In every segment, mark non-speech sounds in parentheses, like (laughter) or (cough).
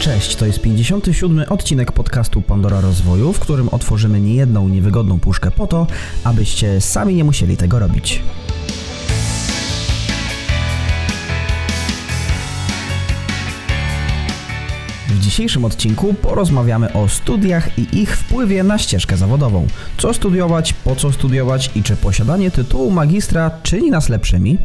Cześć, to jest 57. odcinek podcastu Pandora Rozwoju, w którym otworzymy niejedną niewygodną puszkę po to, abyście sami nie musieli tego robić. W dzisiejszym odcinku porozmawiamy o studiach i ich wpływie na ścieżkę zawodową. Co studiować, po co studiować i czy posiadanie tytułu magistra czyni nas lepszymi?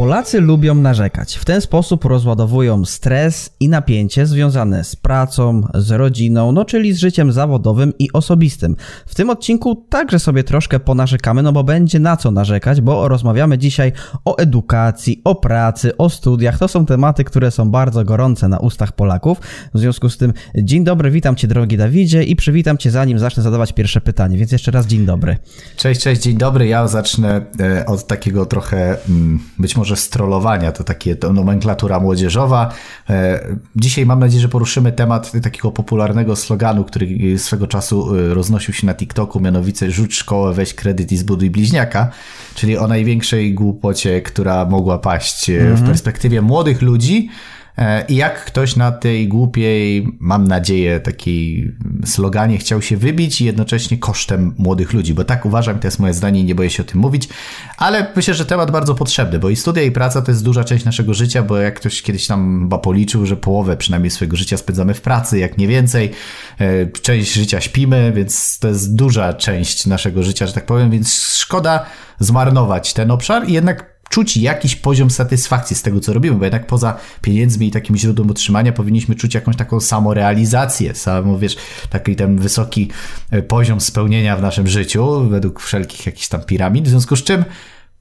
Polacy lubią narzekać. W ten sposób rozładowują stres i napięcie związane z pracą, z rodziną, no czyli z życiem zawodowym i osobistym. W tym odcinku także sobie troszkę ponarzekamy, no bo będzie na co narzekać, bo rozmawiamy dzisiaj o edukacji, o pracy, o studiach. To są tematy, które są bardzo gorące na ustach Polaków. W związku z tym, dzień dobry, witam Cię drogi Dawidzie i przywitam Cię zanim zacznę zadawać pierwsze pytanie, więc jeszcze raz dzień dobry. Cześć, cześć, dzień dobry. Ja zacznę e, od takiego trochę mm, być może strollowania, to takie to nomenklatura młodzieżowa. E, dzisiaj mam nadzieję, że poruszymy temat takiego popularnego sloganu, który swego czasu e, roznosił się na TikToku, mianowicie rzuć szkołę, weź kredyt i zbuduj bliźniaka, czyli o największej głupocie, która mogła paść mhm. w perspektywie młodych ludzi, E, I jak ktoś na tej głupiej, mam nadzieję, takiej sloganie chciał się wybić i jednocześnie kosztem młodych ludzi, bo tak uważam, to jest moje zdanie i nie boję się o tym mówić, ale myślę, że temat bardzo potrzebny, bo i studia i praca to jest duża część naszego życia, bo jak ktoś kiedyś tam chyba policzył, że połowę przynajmniej swojego życia spędzamy w pracy, jak nie więcej, e, część życia śpimy, więc to jest duża część naszego życia, że tak powiem, więc szkoda zmarnować ten obszar i jednak czuć jakiś poziom satysfakcji z tego, co robimy, bo jednak poza pieniędzmi i takim źródłem utrzymania powinniśmy czuć jakąś taką samorealizację, samo, wiesz, taki ten wysoki e, poziom spełnienia w naszym życiu, według wszelkich jakichś tam piramid, w związku z czym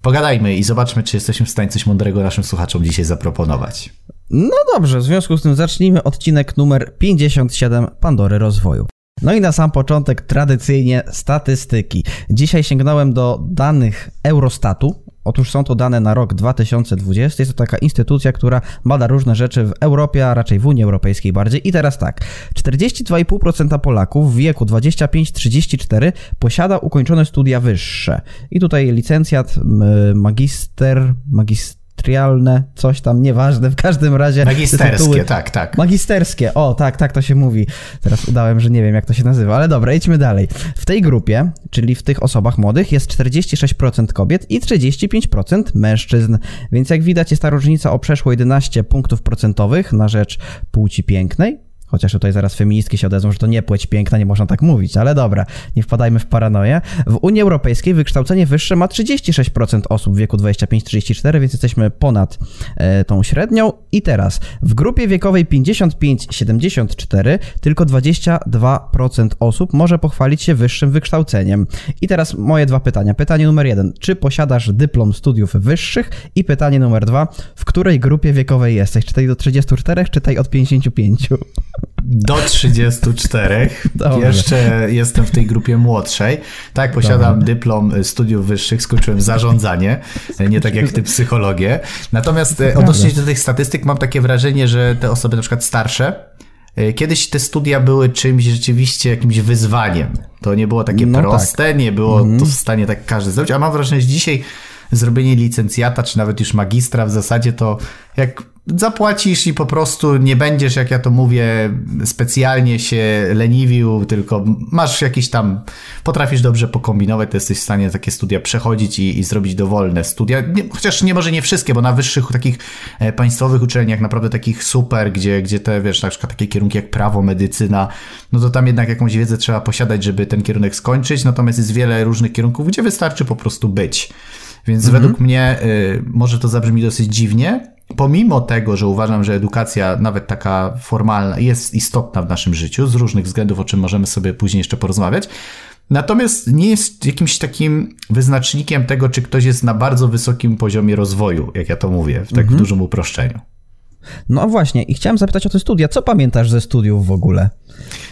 pogadajmy i zobaczmy, czy jesteśmy w stanie coś mądrego naszym słuchaczom dzisiaj zaproponować. No dobrze, w związku z tym zacznijmy odcinek numer 57 Pandory Rozwoju. No i na sam początek tradycyjnie statystyki. Dzisiaj sięgnąłem do danych Eurostatu, Otóż są to dane na rok 2020. Jest to taka instytucja, która bada różne rzeczy w Europie, a raczej w Unii Europejskiej bardziej. I teraz tak, 42,5% Polaków w wieku 25-34 posiada ukończone studia wyższe. I tutaj licencjat, magister, magister trialne, coś tam, nieważne, w każdym razie. Magisterskie, tak, tak. Magisterskie, o tak, tak to się mówi. Teraz udałem, że nie wiem jak to się nazywa, ale dobra, idźmy dalej. W tej grupie, czyli w tych osobach młodych jest 46% kobiet i 35% mężczyzn, więc jak widać jest ta różnica o przeszło 11 punktów procentowych na rzecz płci pięknej, Chociaż tutaj zaraz feministki się odezwą, że to nie płeć piękna, nie można tak mówić, ale dobra, nie wpadajmy w paranoję. W Unii Europejskiej wykształcenie wyższe ma 36% osób w wieku 25-34, więc jesteśmy ponad e, tą średnią. I teraz w grupie wiekowej 55-74 tylko 22% osób może pochwalić się wyższym wykształceniem. I teraz moje dwa pytania. Pytanie numer jeden, czy posiadasz dyplom studiów wyższych? I pytanie numer dwa, w której grupie wiekowej jesteś? Czy tej do 34, czy tej od 55? Do 34. Dobrze. Jeszcze jestem w tej grupie młodszej. Tak, posiadam Dobrze. dyplom studiów wyższych, skończyłem zarządzanie, nie tak jak ty psychologię. Natomiast e, odnośnie do tych statystyk mam takie wrażenie, że te osoby na przykład starsze, e, Kiedyś te studia były czymś rzeczywiście jakimś wyzwaniem. To nie było takie no proste, tak. nie było mm. to w stanie tak każdy zrobić, a mam wrażenie, że dzisiaj zrobienie licencjata, czy nawet już magistra w zasadzie to jak zapłacisz i po prostu nie będziesz, jak ja to mówię, specjalnie się leniwił, tylko masz jakiś tam, potrafisz dobrze pokombinować, to jesteś w stanie takie studia przechodzić i, i zrobić dowolne studia. Nie, chociaż nie może nie wszystkie, bo na wyższych takich e, państwowych uczelniach, naprawdę takich super, gdzie, gdzie te, wiesz, na przykład takie kierunki jak prawo, medycyna, no to tam jednak jakąś wiedzę trzeba posiadać, żeby ten kierunek skończyć, natomiast jest wiele różnych kierunków, gdzie wystarczy po prostu być. Więc mhm. według mnie y, może to zabrzmi dosyć dziwnie, pomimo tego, że uważam, że edukacja, nawet taka formalna, jest istotna w naszym życiu z różnych względów, o czym możemy sobie później jeszcze porozmawiać. Natomiast nie jest jakimś takim wyznacznikiem tego, czy ktoś jest na bardzo wysokim poziomie rozwoju, jak ja to mówię, w tak mhm. dużym uproszczeniu. No właśnie, i chciałem zapytać o te studia. Co pamiętasz ze studiów w ogóle?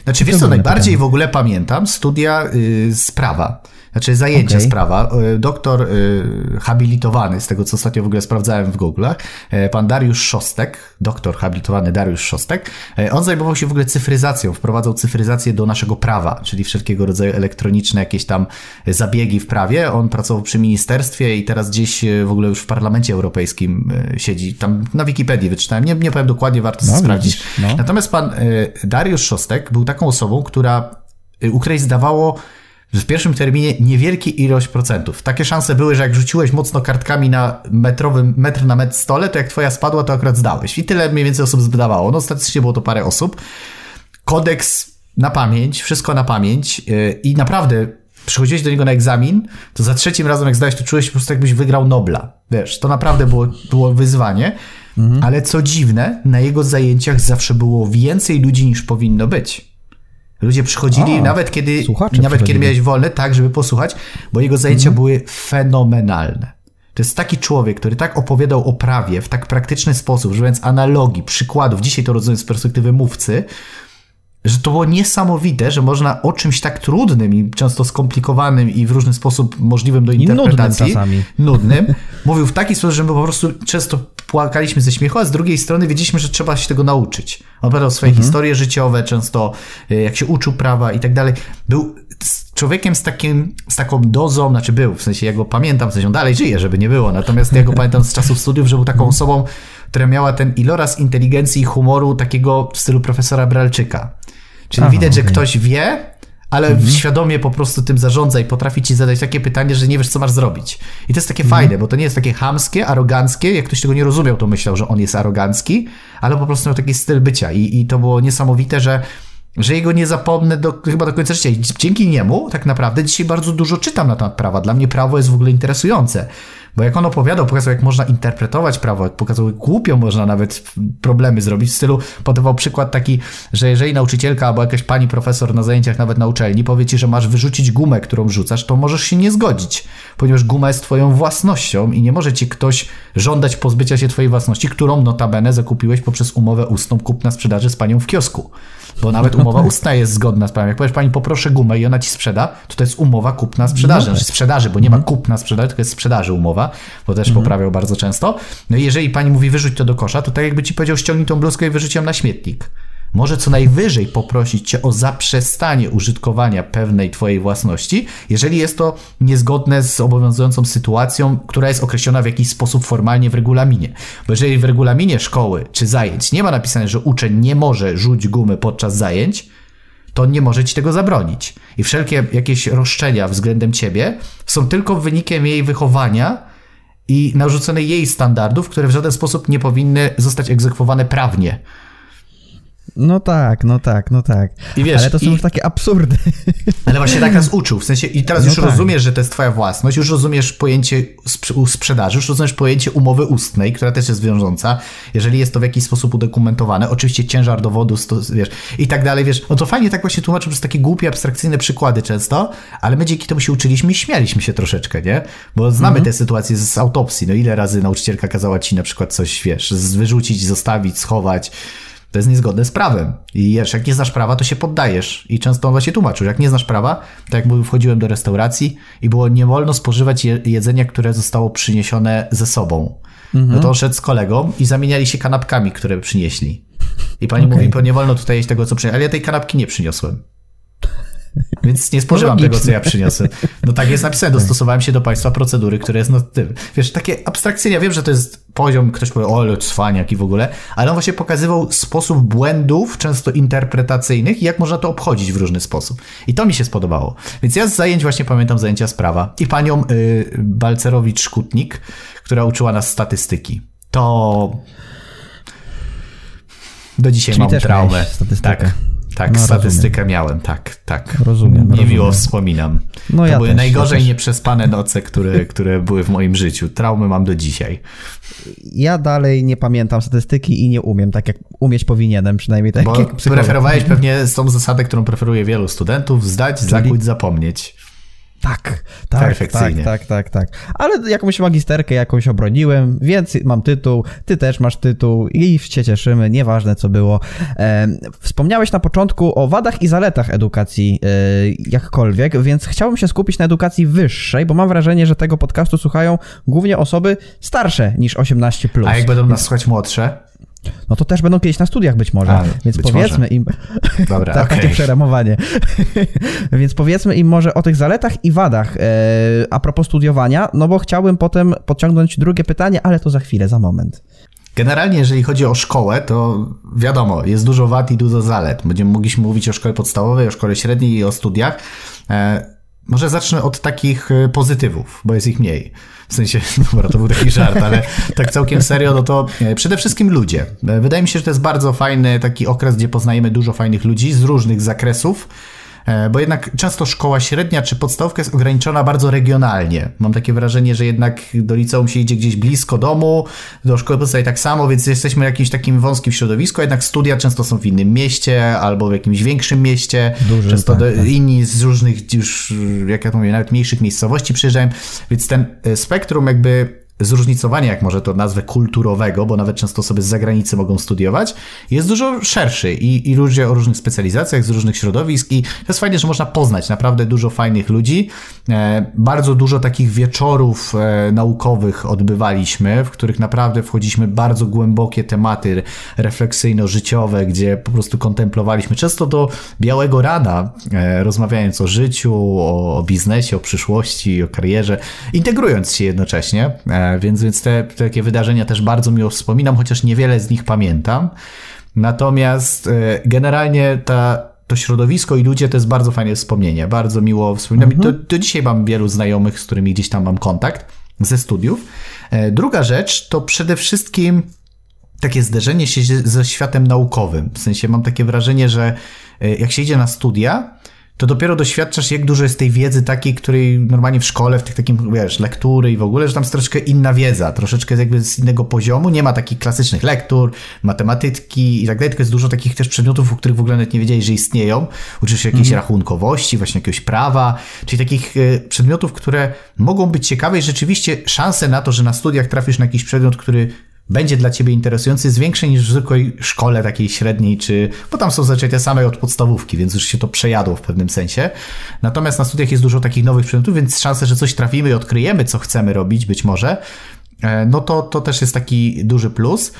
Znaczy, wiesz co, najbardziej w ogóle pamiętam studia y, z prawa. Znaczy zajęcia okay. sprawa. E, doktor y, habilitowany, z tego co ostatnio w ogóle sprawdzałem w Google'ach, pan Dariusz Szostek, doktor habilitowany Dariusz Szostek, on zajmował się w ogóle cyfryzacją, wprowadzał cyfryzację do naszego prawa, czyli wszelkiego rodzaju elektroniczne jakieś tam zabiegi w prawie. On pracował przy ministerstwie i teraz gdzieś w ogóle już w Parlamencie Europejskim siedzi. Tam na Wikipedii wyczytałem, nie, nie powiem dokładnie, warto no, sprawdzić. No. Natomiast pan Dariusz Szostek był taką osobą, która, u której w pierwszym terminie niewielki ilość procentów. Takie szanse były, że jak rzuciłeś mocno kartkami na metrowym, metr na metr stole, to jak twoja spadła, to akurat zdałeś. I tyle mniej więcej osób zdawało. No statystycznie było to parę osób. Kodeks na pamięć, wszystko na pamięć yy, i naprawdę przychodziłeś do niego na egzamin, to za trzecim razem jak zdałeś, to czułeś po prostu jakbyś wygrał Nobla. Wiesz, to naprawdę było, było wyzwanie. Mhm. Ale co dziwne, na jego zajęciach zawsze było więcej ludzi niż powinno być. Ludzie przychodzili, A, nawet kiedy nawet kiedy miałeś wolne, tak, żeby posłuchać, bo jego zajęcia mhm. były fenomenalne. To jest taki człowiek, który tak opowiadał o prawie w tak praktyczny sposób, używając analogii, przykładów, dzisiaj to rozumiem z perspektywy mówcy, że to było niesamowite, że można o czymś tak trudnym i często skomplikowanym i w różny sposób możliwym do interpretacji, I nudnym, nudnym mówił w taki sposób, że my po prostu często płakaliśmy ze śmiechu, a z drugiej strony wiedzieliśmy, że trzeba się tego nauczyć. Opowiadał swoje mhm. historie życiowe, często y, jak się uczył prawa i tak dalej. Był człowiekiem z, takim, z taką dozą, znaczy był, w sensie ja go pamiętam, w sensie on dalej żyje, żeby nie było, natomiast ja go (laughs) pamiętam z czasów studiów, że był taką osobą, która miała ten iloraz inteligencji i humoru takiego w stylu profesora Bralczyka. Czyli Aha, widać, okay. że ktoś wie, ale mhm. świadomie po prostu tym zarządza i potrafi ci zadać takie pytanie, że nie wiesz, co masz zrobić. I to jest takie mhm. fajne, bo to nie jest takie hamskie, aroganckie. Jak ktoś tego nie rozumiał, to myślał, że on jest arogancki, ale po prostu miał taki styl bycia. I, i to było niesamowite, że że jego nie zapomnę do, chyba do końca życia. Dzięki niemu tak naprawdę dzisiaj bardzo dużo czytam na temat prawa. Dla mnie prawo jest w ogóle interesujące. Bo jak on opowiadał, pokazał, jak można interpretować prawo, jak pokazał, jak głupio można nawet problemy zrobić. W stylu podawał przykład taki, że jeżeli nauczycielka albo jakaś pani profesor na zajęciach nawet na uczelni powie ci, że masz wyrzucić gumę, którą rzucasz, to możesz się nie zgodzić, ponieważ guma jest twoją własnością i nie może ci ktoś żądać pozbycia się twojej własności, którą notabene zakupiłeś poprzez umowę ustną kupna sprzedaży z panią w kiosku. Bo nawet umowa (laughs) ustna jest zgodna z prawem. Jak powiesz pani, poproszę gumę i ona ci sprzeda, to to jest umowa kupna sprzedaży. No. Znaczy sprzedaży, bo nie ma mhm. kupna sprzedaży, tylko jest sprzedaży umowa, bo też mhm. poprawiał bardzo często. No i jeżeli pani mówi wyrzuć to do kosza, to tak jakby ci powiedział ściągnij tą bluzkę i wyrzuć ją na śmietnik. Może co najwyżej poprosić cię o zaprzestanie użytkowania pewnej twojej własności, jeżeli jest to niezgodne z obowiązującą sytuacją, która jest określona w jakiś sposób formalnie w regulaminie. Bo jeżeli w regulaminie szkoły czy zajęć nie ma napisane, że uczeń nie może rzuć gumy podczas zajęć, to nie może ci tego zabronić. I wszelkie jakieś roszczenia względem ciebie są tylko wynikiem jej wychowania i narzuconej jej standardów, które w żaden sposób nie powinny zostać egzekwowane prawnie. No tak, no tak, no tak. I wiesz, ale to są i... już takie absurdy. (laughs) Ale właśnie tak nas uczył. W sensie, i teraz no już tak. rozumiesz, że to jest twoja własność, już rozumiesz pojęcie sprzedaży, już rozumiesz pojęcie umowy ustnej, która też jest wiążąca, jeżeli jest to w jakiś sposób udokumentowane. Oczywiście ciężar dowodu, wiesz, i tak dalej, wiesz. No to fajnie tak właśnie tłumaczył przez takie głupie, abstrakcyjne przykłady często, ale my dzięki temu się uczyliśmy i śmialiśmy się troszeczkę, nie? Bo znamy mhm. te sytuacje z autopsji. No ile razy nauczycielka kazała ci na przykład coś, wiesz, wyrzucić, zostawić, schować to jest niezgodne z prawem. I wiesz, jak nie znasz prawa, to się poddajesz. I często on właśnie tłumaczył, jak nie znasz prawa, tak jak wchodziłem do restauracji i było nie wolno spożywać je, jedzenia, które zostało przyniesione ze sobą. Mhm. No to on szedł z kolegą i zamieniali się kanapkami, które przynieśli. I pani okay. mówi, nie wolno tutaj jeść tego, co przyniosłem. Ale ja tej kanapki nie przyniosłem. Więc nie spożywam tego, co ja przyniosę. No tak jest napisane, dostosowałem się do państwa procedury, które jest no tym. Wiesz, takie abstrakcyjne, ja wiem, że to jest poziom, ktoś powie, o, cwaniak i w ogóle, ale on właśnie pokazywał sposób błędów, często interpretacyjnych i jak można to obchodzić w różny sposób. I to mi się spodobało. Więc ja z zajęć właśnie pamiętam zajęcia z prawa i panią y, Balcerowicz-Szkutnik, która uczyła nas statystyki. To do dzisiaj Czyli mam traumę. Tak. Tak, no, statystykę rozumiem. miałem, tak, tak. Rozumiem. Niemiło rozumiem. wspominam. No, to ja były też, najgorzej ja nieprzespane noce, które, (laughs) które były w moim życiu. Traumy mam do dzisiaj. Ja dalej nie pamiętam statystyki i nie umiem, tak jak umieć powinienem, przynajmniej tak Bo jak preferowałeś pewnie tą zasadę, którą preferuje wielu studentów, zdać, zakuć, zapomnieć. Tak, tak, tak, tak, tak, tak. Ale jakąś magisterkę jakąś obroniłem, więc mam tytuł, ty też masz tytuł i się cieszymy, nieważne co było. Wspomniałeś na początku o wadach i zaletach edukacji e, jakkolwiek, więc chciałbym się skupić na edukacji wyższej, bo mam wrażenie, że tego podcastu słuchają głównie osoby starsze niż 18+. A jak będą nas słuchać młodsze? No to też będą kiedyś na studiach być może. A, Więc być powiedzmy może. im. (laughs) Dobra, tak, okay. takie przeramowanie. (laughs) Więc powiedzmy im może o tych zaletach i wadach. E, a propos studiowania, no bo chciałbym potem podciągnąć drugie pytanie, ale to za chwilę, za moment. Generalnie, jeżeli chodzi o szkołę, to wiadomo, jest dużo wad i dużo zalet. Będziemy mogliśmy mówić o szkole podstawowej, o szkole średniej i o studiach. Może zacznę od takich e, pozytywów, bo jest ich mniej. W sensie, (laughs) dobra, to był taki żart, ale tak całkiem serio, no to e, przede wszystkim ludzie. E, wydaje mi się, że to jest bardzo fajny taki okres, gdzie poznajemy dużo fajnych ludzi z różnych zakresów. E, bo jednak często szkoła średnia czy podstawka jest ograniczona bardzo regionalnie. Mam takie wrażenie, że jednak do liceum się idzie gdzieś blisko domu, do szkoły podstawowej tak samo, więc jesteśmy w jakimś takim wąskim środowisku, a jednak studia często są w innym mieście albo w jakimś większym mieście. Często tak, tak. inni z różnych już, jak ja to mówię, nawet mniejszych miejscowości przyjeżdżają, więc ten e, spektrum jakby zróżnicowanie, jak może to nazwę kulturowego, bo nawet często osoby z zagranicy mogą studiować, jest dużo szerszy i, i ludzie o różnych specjalizacjach, z różnych środowisk i to jest fajnie, że można poznać naprawdę dużo fajnych ludzi. E, bardzo dużo takich wieczorów e, naukowych odbywaliśmy, w których naprawdę wchodziliśmy bardzo głębokie tematy refleksyjno-życiowe, gdzie po prostu kontemplowaliśmy często do białego rana, e, rozmawiając o życiu, o, o biznesie, o przyszłości, o karierze, integrując się jednocześnie więc, więc te, takie wydarzenia też bardzo miło wspominam, chociaż niewiele z nich pamiętam. Natomiast e, generalnie ta, to środowisko i ludzie to jest bardzo fajne wspomnienie, bardzo miło wspominam. Mhm. Do, do dzisiaj mam wielu znajomych, z którymi gdzieś tam mam kontakt ze studiów. E, druga rzecz to przede wszystkim takie zderzenie się ze światem naukowym. W sensie mam takie wrażenie, że e, jak się idzie na studia, to dopiero doświadczasz, jak dużo jest tej wiedzy takiej, której normalnie w szkole, w tych takim, wiesz, lektury i w ogóle, że tam jest troszeczkę inna wiedza, troszeczkę jakby z innego poziomu. Nie ma takich klasycznych lektur, matematyki i tak dalej, tylko jest dużo takich też przedmiotów, o których w ogóle nawet nie wiedziałeś, że istnieją. Uczysz się jakiejś mm. rachunkowości, właśnie jakiegoś prawa, czyli takich e, przedmiotów, które mogą być ciekawe i rzeczywiście szanse na to, że na studiach trafisz na jakiś przedmiot, który będzie dla ciebie interesujący, jest większe niż w zwykłej szkole takiej średniej, czy, bo tam są zazwyczaj te same od podstawówki, więc już się to przejadło w pewnym sensie. Natomiast na studiach jest dużo takich nowych przedmiotów, więc szanse, że coś trafimy i odkryjemy, co chcemy robić, być może, e, no to, to też jest taki duży plus.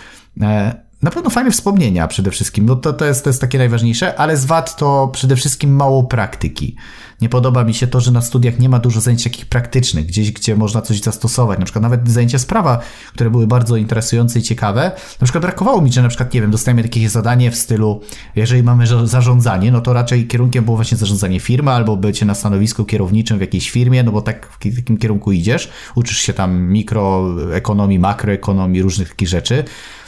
Na pewno fajne wspomnienia przede wszystkim, no to, to, jest, to jest takie najważniejsze, ale z wad to przede wszystkim mało praktyki. Nie podoba mi się to, że na studiach nie ma dużo zajęć takich praktycznych, gdzieś, gdzie można coś zastosować. Na przykład nawet zajęcia z prawa, które były bardzo interesujące i ciekawe. Na przykład brakowało mi, że na przykład, nie wiem, dostajemy jakieś zadanie w stylu, jeżeli mamy zarządzanie, no to raczej kierunkiem było właśnie zarządzanie firmy albo bycie na stanowisku kierowniczym w jakiejś firmie, no bo tak w takim kierunku idziesz, uczysz się tam mikroekonomii, makroekonomii, różnych takich rzeczy.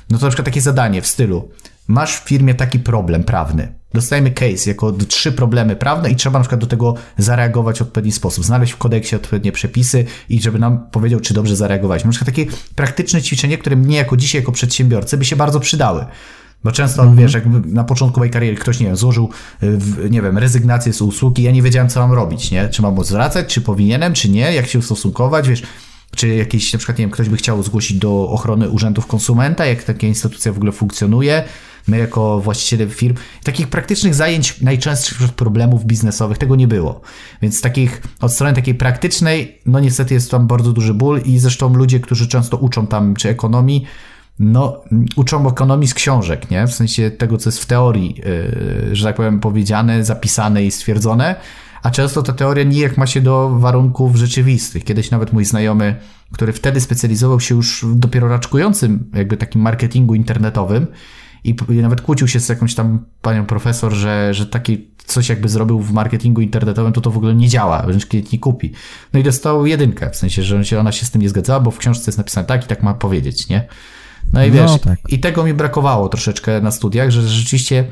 No to na przykład takie zadanie w stylu, masz w firmie taki problem prawny. Dostajemy case jako trzy problemy prawne i trzeba na przykład do tego zareagować w odpowiedni sposób, znaleźć w kodeksie odpowiednie przepisy i żeby nam powiedział, czy dobrze zareagowaliśmy. Na przykład takie praktyczne ćwiczenie, które mnie jako dzisiaj, jako przedsiębiorcy by się bardzo przydały. Bo często, -hmm. wiesz, jak na początku mojej kariery ktoś, nie wiem, złożył, nie wiem, rezygnację z usługi, ja nie wiedziałem, co mam robić, nie? Czy mam zwracać, czy powinienem, czy nie, jak się ustosunkować, wiesz, czy jakiś, na przykład, nie wiem, ktoś by chciał zgłosić do ochrony urzędów konsumenta, jak taka instytucja w ogóle funkcjonuje, my jako właściciele firm. Takich praktycznych zajęć, najczęstszych problemów biznesowych, tego nie było. Więc takich, od strony takiej praktycznej, no niestety jest tam bardzo duży ból i zresztą ludzie, którzy często uczą tam, czy ekonomii, no, uczą ekonomii z książek, nie? W sensie tego, co jest w teorii, yy, że tak powiem, powiedziane, zapisane i stwierdzone, a często ta teoria nijak ma się do warunków rzeczywistych. Kiedyś nawet mój znajomy, który wtedy specjalizował się już w dopiero raczkującym jakby takim marketingu internetowym i, nawet kłócił się z jakąś tam panią profesor, że, że taki coś jakby zrobił w marketingu internetowym, to to w ogóle nie działa, wręcz klient nie kupi. No i dostał jedynkę, w sensie, że ona się z tym nie zgadzała, bo w książce jest napisane tak i tak ma powiedzieć, nie? No i no wiesz, no, tak. i tego mi brakowało troszeczkę na studiach, że rzeczywiście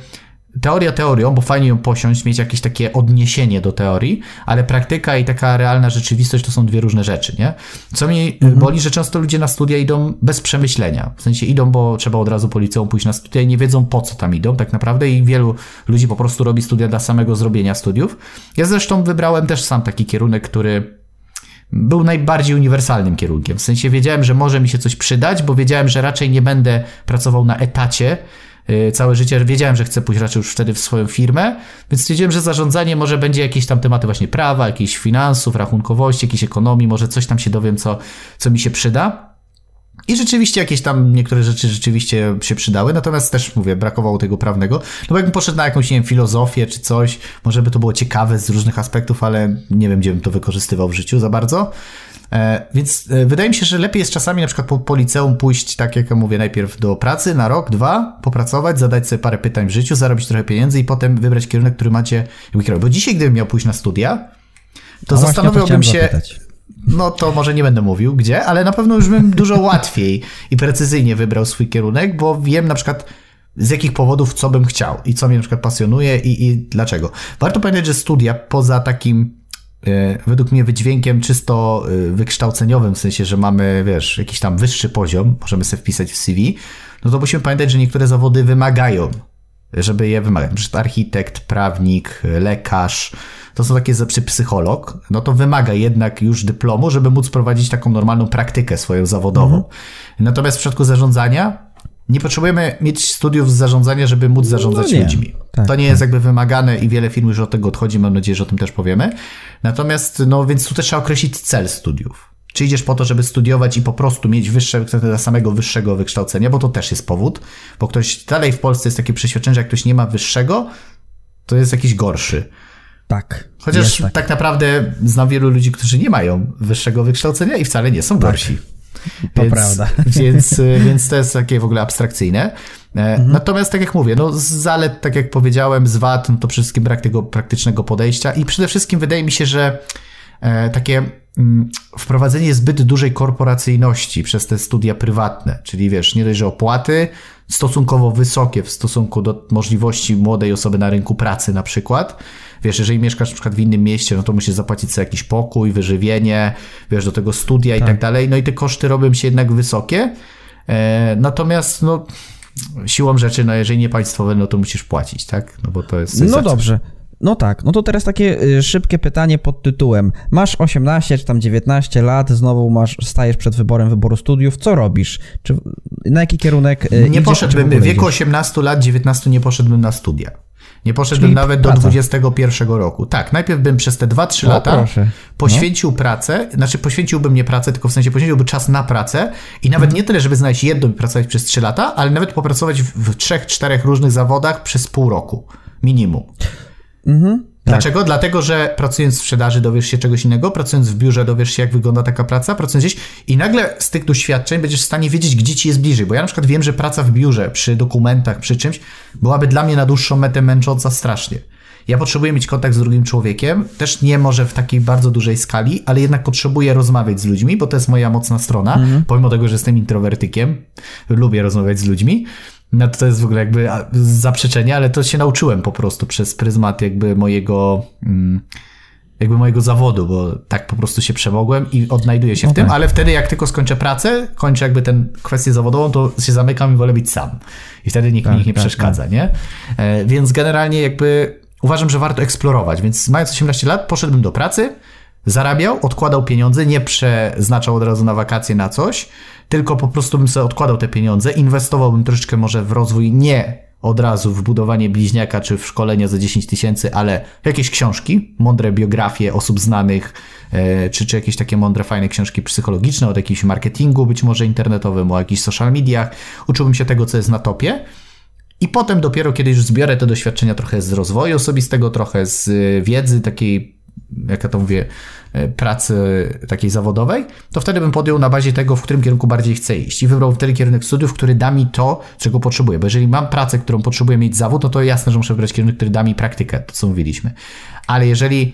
teoria teorią, bo fajnie ją posiąść, mieć jakieś takie odniesienie do teorii, ale praktyka i taka realna rzeczywistość to są dwie różne rzeczy, nie? Co mnie mhm. boli, że często ludzie na studia idą bez przemyślenia. W sensie idą, bo trzeba od razu po liceum pójść na studia i nie wiedzą po co tam idą tak naprawdę i wielu ludzi po prostu robi studia dla samego zrobienia studiów. Ja zresztą wybrałem też sam taki kierunek, który był najbardziej uniwersalnym kierunkiem. W sensie wiedziałem, że może mi się coś przydać, bo wiedziałem, że raczej nie będę pracował na etacie, całe życie. Wiedziałem, że chcę pójść raczej już wtedy w swoją firmę, więc stwierdziłem, że zarządzanie może będzie jakieś tam tematy właśnie prawa, jakichś finansów, rachunkowości, jakiejś ekonomii, może coś tam się dowiem, co, co mi się przyda. I rzeczywiście jakieś tam niektóre rzeczy rzeczywiście się przydały, natomiast też mówię, brakowało tego prawnego. No bo jakbym poszedł na jakąś, nie wiem, filozofię czy coś, może by to było ciekawe z różnych aspektów, ale nie wiem, gdzie bym to wykorzystywał w życiu za bardzo. E, więc e, wydaje mi się, że lepiej jest czasami na przykład po, po liceum pójść, tak jak ja mówię, najpierw do pracy na rok, dwa, popracować, zadać sobie parę pytań w życiu, zarobić trochę pieniędzy i potem wybrać kierunek, który macie. Bo dzisiaj, gdybym miał pójść na studia, to no zastanawiałbym się. Zapytać. No to może nie będę mówił gdzie, ale na pewno już bym dużo (laughs) łatwiej i precyzyjnie wybrał swój kierunek, bo wiem na przykład z jakich powodów co bym chciał i co mnie na przykład pasjonuje i, i dlaczego. Warto pamiętać, że studia poza takim według mnie wydźwiękiem czysto e, wykształceniowym, w sensie, że mamy, wiesz, jakiś tam wyższy poziom, możemy sobie wpisać w CV, no to musimy pamiętać, że niektóre zawody wymagają, żeby je wymagać. Przykład architekt, prawnik, lekarz, to są takie czy psycholog, no to wymaga jednak już dyplomu, żeby móc prowadzić taką normalną praktykę swoją zawodową. Mhm. Natomiast w przypadku zarządzania nie potrzebujemy mieć studiów z zarządzania, żeby móc zarządzać no ludźmi. Tak, to nie tak. jest jakby wymagane i wiele firm już od tego odchodzi, mam nadzieję, że o tym też powiemy. Natomiast, no więc tu też trzeba określić cel studiów. Czy idziesz po to, żeby studiować i po prostu mieć wyższe, dla samego wyższego wykształcenia, bo to też jest powód, bo ktoś dalej w Polsce jest takie przeświadczenie, że jak ktoś nie ma wyższego, to jest jakiś gorszy. Tak. Chociaż tak. tak. naprawdę znam wielu ludzi, którzy nie mają wyższego wykształcenia i wcale nie są tak. gorsi. To więc, prawda. (laughs) Więc, więc to jest takie w ogóle abstrakcyjne. E, mhm. Natomiast tak jak mówię, no z zalet, tak jak powiedziałem, z wad, no to przede wszystkim brak tego praktycznego podejścia i przede wszystkim wydaje mi się, że e, takie mm, wprowadzenie zbyt dużej korporacyjności przez te studia prywatne, czyli wiesz, nie dość, że opłaty stosunkowo wysokie w stosunku do możliwości młodej osoby na rynku pracy na przykład, Wiesz, jeżeli mieszkasz na przykład w innym mieście, no to musisz zapłacić sobie jakiś pokój, wyżywienie, wiesz, do tego studia tak. i tak dalej. No i te koszty robią się jednak wysokie. E, natomiast, no, siłą rzeczy, no jeżeli nie państwowe, no to musisz płacić, tak? No bo to jest. No dobrze. No tak, no to teraz takie y, szybkie pytanie pod tytułem. Masz 18 czy tam 19 lat, znowu masz, stajesz przed wyborem wyboru studiów, co robisz? Czy, na jaki kierunek y, Nie idziesz, poszedłbym, w wieku 18 lat, 19 nie poszedłbym na studia. Nie poszedłbym Czyli nawet praca. do 21 roku. Tak, najpierw bym przez te 2-3 lata proszę. poświęcił no. pracę, znaczy poświęciłbym nie pracę, tylko w sensie poświęciłbym czas na pracę i nawet nie tyle, żeby znaleźć jedną i pracować przez 3 lata, ale nawet popracować w 3-4 różnych zawodach przez pół roku. Minimum. Mhm. Tak. Dlaczego? Dlatego, że pracując w sprzedaży dowiesz się czegoś innego, pracując w biurze dowiesz się, jak wygląda taka praca, pracując gdzieś i nagle z tych doświadczeń będziesz w stanie wiedzieć, gdzie ci jest bliżej. Bo ja na przykład wiem, że praca w biurze, przy dokumentach, przy czymś, byłaby dla mnie na dłuższą metę męcząca strasznie. Ja potrzebuję mieć kontakt z drugim człowiekiem, też nie może w takiej bardzo dużej skali, ale jednak potrzebuję rozmawiać z ludźmi, bo to jest moja mocna strona, mhm. pomimo tego, że jestem introwertykiem, lubię rozmawiać z ludźmi. No to jest w ogóle jakby zaprzeczenie, ale to się nauczyłem po prostu przez pryzmat jakby mojego mm, jakby mojego zawodu, bo tak po prostu się przemogłem i odnajduję się w tym, ale wtedy jak tylko skończę pracę, kończę jakby tę kwestię zawodową, to się zamykam i wolę być sam. I wtedy nikt tak, mi nie tak, przeszkadza, tak. nie? E, więc generalnie jakby uważam, że warto eksplorować, więc mając 18 lat poszedłbym do pracy, zarabiał, odkładał pieniądze, nie przeznaczał od razu na wakacje na coś, tylko po prostu bym sobie odkładał te pieniądze, inwestowałbym troszeczkę może w rozwój, nie od razu w budowanie bliźniaka czy w szkolenia za 10 tysięcy, ale jakieś książki, mądre biografie osób znanych, e, czy, czy jakieś takie mądre, fajne książki psychologiczne, od jakiegoś marketingu być może internetowym, o jakichś social mediach. Uczyłbym się tego, co jest na topie. I potem dopiero, kiedy już zbiorę te doświadczenia trochę z rozwoju osobistego, trochę z wiedzy takiej, jak ja to mówię, E, pracy takiej zawodowej, to wtedy bym podjął na bazie tego, w którym kierunku bardziej chcę iść i wybrał wtedy kierunek studiów, który da mi to, czego potrzebuję. Bo jeżeli mam pracę, którą potrzebuję mieć zawód, no to jasne, że muszę wybrać kierunek, który da mi praktykę, to co mówiliśmy. Ale jeżeli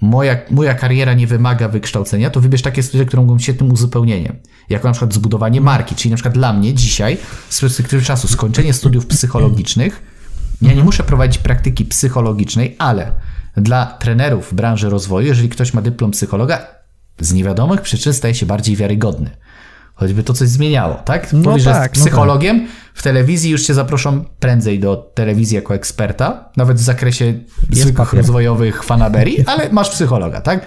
moja, moja kariera nie wymaga wykształcenia, to wybierz takie studia, które mogą być świetnym uzupełnieniem. Jako na przykład zbudowanie marki, czyli na przykład dla mnie dzisiaj, z perspektywy czasu, skończenie studiów psychologicznych Ja nie muszę prowadzić praktyki psychologicznej, ale dla trenerów w branży rozwoju, jeżeli ktoś ma dyplom psychologa, z niewiadomych przyczyn staje się bardziej wiarygodny. Choćby to coś zmieniało, tak? No Powiesz, tak, że no jest psychologiem, w telewizji już cię zaproszą prędzej do telewizji jako eksperta, nawet w zakresie zwykłych rozwojowych fanaberii, ale masz psychologa, tak?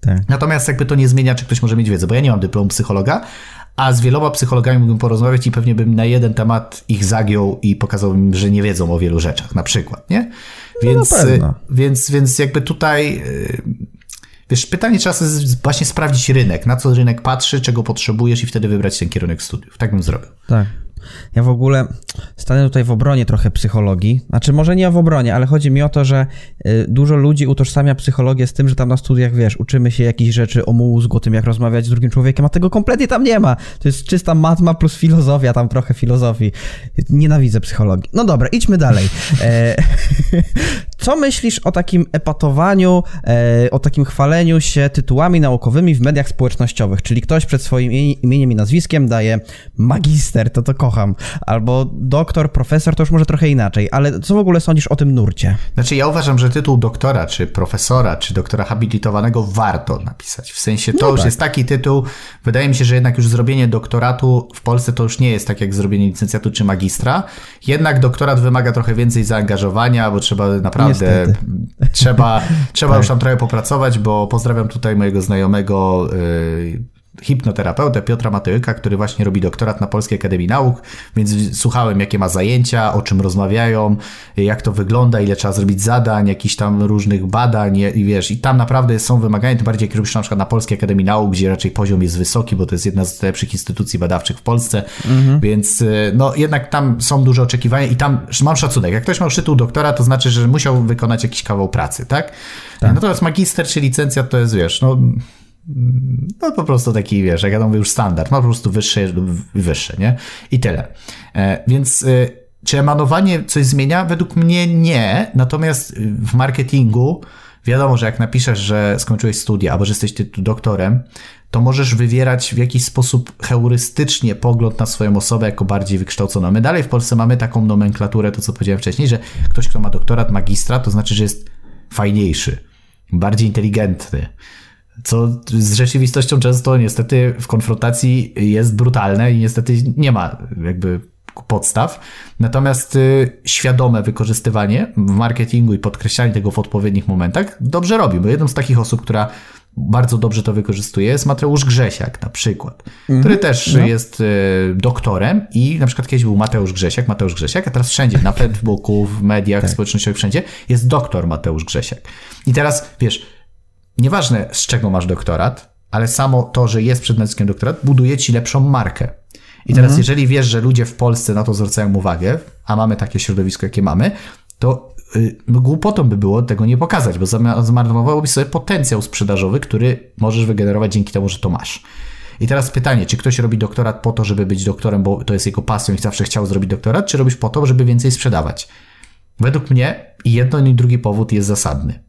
Tak. Natomiast jakby to nie zmienia, czy ktoś może mieć wiedzę, bo ja nie mam dyplomu psychologa, a z wieloma psychologami mógłbym porozmawiać i pewnie bym na jeden temat ich zagiął i pokazał im, że nie wiedzą o wielu rzeczach, na przykład, nie? Więc, na pewno. więc, więc jakby tutaj, yy, wiesz, pytanie trzeba sobie właśnie sprawdzić rynek, na co rynek patrzy, czego potrzebujesz i wtedy wybrać ten kierunek studiów. Tak bym zrobił. Tak. Ja w ogóle stanę tutaj w obronie trochę psychologii. Znaczy, może nie w obronie, ale chodzi mi o to, że y, dużo ludzi utożsamia psychologię z tym, że tam na studiach, wiesz, uczymy się jakichś rzeczy o mózgu, o tym, jak rozmawiać z drugim człowiekiem, a tego kompletnie tam nie ma. To jest czysta matma plus filozofia, tam trochę filozofii. Nienawidzę psychologii. No dobra, idźmy dalej. E, (laughs) co myślisz o takim epatowaniu, e, o takim chwaleniu się tytułami naukowymi w mediach społecznościowych? Czyli ktoś przed swoim imieniem- imieniem i nazwiskiem daje magister, to to kocham, albo doktor, profesor, to już może trochę inaczej, ale co w ogóle sądzisz o tym nurcie? Znaczy, ja uważam, że tytuł doktora, czy profesora, czy doktora habilitowanego warto napisać. W sensie to No już tak. jest taki tytuł. Wydaje mi się, że jednak już zrobienie doktoratu w Polsce to już nie jest tak jak zrobienie licencjatu czy magistra. Jednak doktorat wymaga trochę więcej zaangażowania, bo trzeba naprawdę. Niestety. Trzeba, (laughs) trzeba Tak. już tam trochę popracować, bo pozdrawiam tutaj mojego znajomego. Yy, hipnoterapeutę Piotra Matyłyka, który właśnie robi doktorat na Polskiej Akademii Nauk, więc słuchałem, jakie ma zajęcia, o czym rozmawiają, jak to wygląda, ile trzeba zrobić zadań, jakichś tam różnych badań i wiesz, i tam naprawdę są wymagania, tym bardziej jak robisz na przykład na Polskiej Akademii Nauk, gdzie raczej poziom jest wysoki, bo to jest jedna z lepszych instytucji badawczych w Polsce, więc y, no jednak tam są duże oczekiwania i tam mam szacunek. Jak ktoś ma już tytuł doktora, to znaczy, że musiał wykonać jakiś kawał pracy, tak? Natomiast magister czy licencjat to jest, wiesz, no no po prostu taki, wiesz, jak ja mówię, już standard. Ma po prostu wyższe lub wyższe, nie? I tyle. E, więc e, czy emanowanie coś zmienia? Według mnie nie. Natomiast y, w marketingu wiadomo, że jak napiszesz, że skończyłeś studia, albo że jesteś ty tu doktorem, to możesz wywierać w jakiś sposób heurystycznie pogląd na swoją osobę jako bardziej wykształconą. My dalej w Polsce mamy taką nomenklaturę, to co powiedziałem wcześniej, że ktoś, kto ma doktorat, magistra, to znaczy, że jest fajniejszy, bardziej inteligentny, co z rzeczywistością często niestety w konfrontacji jest brutalne i niestety nie ma jakby podstaw. Natomiast y, świadome wykorzystywanie w marketingu i podkreślanie tego w odpowiednich momentach dobrze robi, bo jedną z takich osób, która bardzo dobrze to wykorzystuje jest Mateusz Grzesiak na przykład, który też jest y, doktorem i na przykład kiedyś był Mateusz Grzesiak, Mateusz Grzesiak, a teraz wszędzie, na (laughs) Facebooku, w mediach społecznościowych, wszędzie jest doktor Mateusz Grzesiak. I teraz, wiesz, nieważne z czego masz doktorat, ale samo to, że jest przed nazwiskiem doktorat, buduje ci lepszą markę. I teraz, jeżeli wiesz, że ludzie w Polsce na to zwracają uwagę, a mamy takie środowisko, jakie mamy, to y, no, głupotą by było tego nie pokazać, bo zmarnowałoby sobie potencjał sprzedażowy, który możesz wygenerować dzięki temu, że to masz. I teraz pytanie, czy ktoś robi doktorat po to, żeby być doktorem, bo to jest jego pasją i zawsze chciał zrobić doktorat, czy robisz po to, żeby więcej sprzedawać? Według mnie i jeden i drugi powód jest zasadny.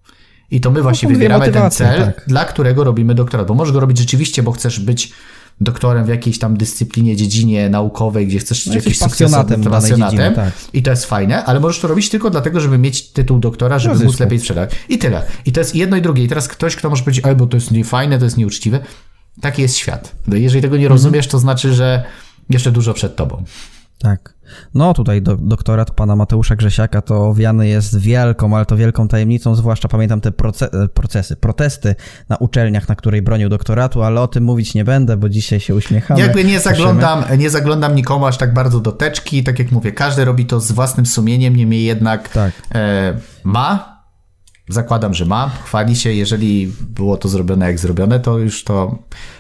I to my właśnie są dwie wybieramy ten cel, tak. dla którego robimy doktorat. Bo możesz go robić rzeczywiście, bo chcesz być doktorem w jakiejś tam dyscyplinie, dziedzinie naukowej, gdzie chcesz No, jakiś sukces pasjonatem pasjonatem. tak. I to jest fajne, ale możesz to robić tylko dlatego, żeby mieć tytuł doktora, żeby Dla móc lepiej sprzedać. I tyle. I to jest jedno i drugie. I teraz ktoś, kto może powiedzieć, oj, bo to jest niefajne, to jest nieuczciwe. Taki jest świat. No jeżeli tego Mhm. nie rozumiesz, to znaczy, że jeszcze dużo przed tobą. Tak. No tutaj do, doktorat pana Mateusza Grzesiaka to owiany jest wielką, ale to wielką tajemnicą, zwłaszcza pamiętam te e, procesy, protesty na uczelniach, na której bronił doktoratu, ale o tym mówić nie będę, bo dzisiaj się uśmiechamy. Jakby nie cieszymy. zaglądam, nie zaglądam nikomu aż tak bardzo do teczki. Tak jak mówię, każdy robi to z własnym sumieniem, niemniej jednak Tak. e, ma. Zakładam, że ma. Chwali się. Jeżeli było to zrobione jak zrobione, to już to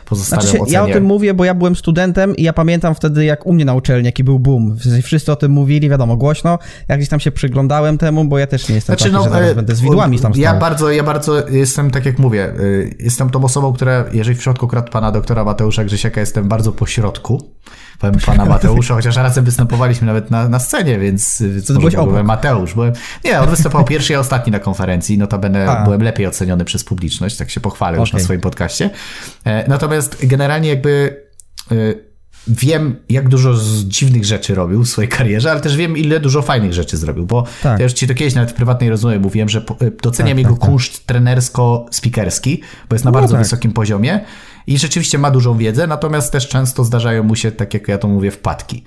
pozostawiam Znaczy, się, ocenie. ja o tym mówię, bo ja byłem studentem i ja pamiętam wtedy, jak u mnie na uczelni, jaki był boom. Wszyscy o tym mówili, wiadomo, głośno. Ja gdzieś tam się przyglądałem temu, bo ja też nie jestem taki, że zaraz e, będę z widłami tam Ja bardzo, ja bardzo jestem, tak jak mówię, y, jestem tą osobą, która, jeżeli w przypadku akurat pana doktora Mateusza Grzesiaka, jestem bardzo po środku. Powiem pana Mateusza, chociaż razem występowaliśmy nawet na, na scenie, więc, więc ty byłeś byłem. Mateusz. Byłem, nie, on występował pierwszy, ja ostatni na konferencji, notabene A. byłem lepiej oceniony przez publiczność, tak się pochwalę już na swoim podcaście. E, Natomiast generalnie jakby y, wiem, jak dużo dziwnych rzeczy robił w swojej karierze, ale też wiem, ile dużo fajnych rzeczy zrobił, bo tak. ja już ci to kiedyś nawet w prywatnej rozmowie mówiłem, że e, doceniam tak, jego tak, tak, kunszt trenersko-spikerski, bo jest na no bardzo tak. wysokim poziomie i rzeczywiście ma dużą wiedzę, natomiast też często zdarzają mu się, tak jak ja to mówię, wpadki.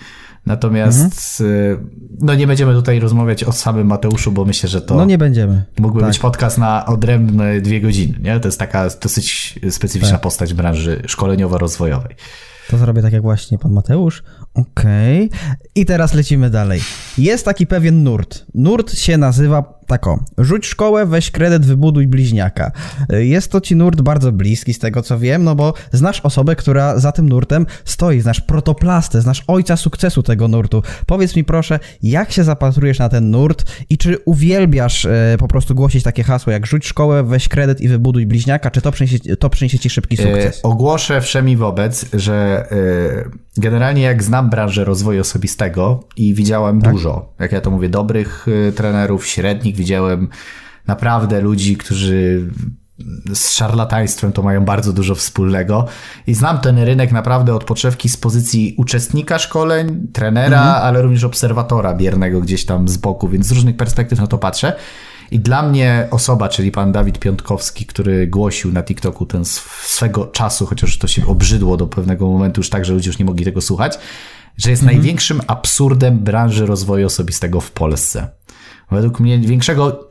Natomiast mhm. no nie będziemy tutaj rozmawiać o samym Mateuszu, bo myślę, że to. No nie będziemy. Mógłby tak. być podcast na odrębne dwie godziny. Nie? To jest taka dosyć specyficzna tak. postać branży szkoleniowo-rozwojowej. To zrobię tak jak właśnie pan Mateusz. Okej. Okay. I teraz lecimy dalej. Jest taki pewien nurt. Nurt się nazywa tako. Rzuć szkołę, weź kredyt, wybuduj bliźniaka. Jest to ci nurt bardzo bliski z tego co wiem, no bo znasz osobę, która za tym nurtem stoi, znasz protoplastę, znasz ojca sukcesu tego nurtu. Powiedz mi proszę, jak się zapatrujesz na ten nurt i czy uwielbiasz e, po prostu głosić takie hasło jak rzuć szkołę, weź kredyt i wybuduj bliźniaka, czy to przyniesie, to przyniesie ci szybki e, sukces? Ogłoszę wszemi wobec, że generalnie jak znam branżę rozwoju osobistego i widziałem tak. dużo, jak ja to mówię, dobrych e, trenerów, średnich, widziałem naprawdę ludzi, którzy z szarlataństwem to mają bardzo dużo wspólnego i znam ten rynek naprawdę od podszewki z pozycji uczestnika szkoleń, trenera, mhm. ale również obserwatora biernego gdzieś tam z boku, więc z różnych perspektyw na to patrzę. I dla mnie osoba, czyli pan Dawid Piątkowski, który głosił na TikToku ten swego czasu, chociaż to się obrzydło do pewnego momentu już tak, że ludzie już nie mogli tego słuchać, że jest mhm. największym absurdem branży rozwoju osobistego w Polsce. Według mnie większego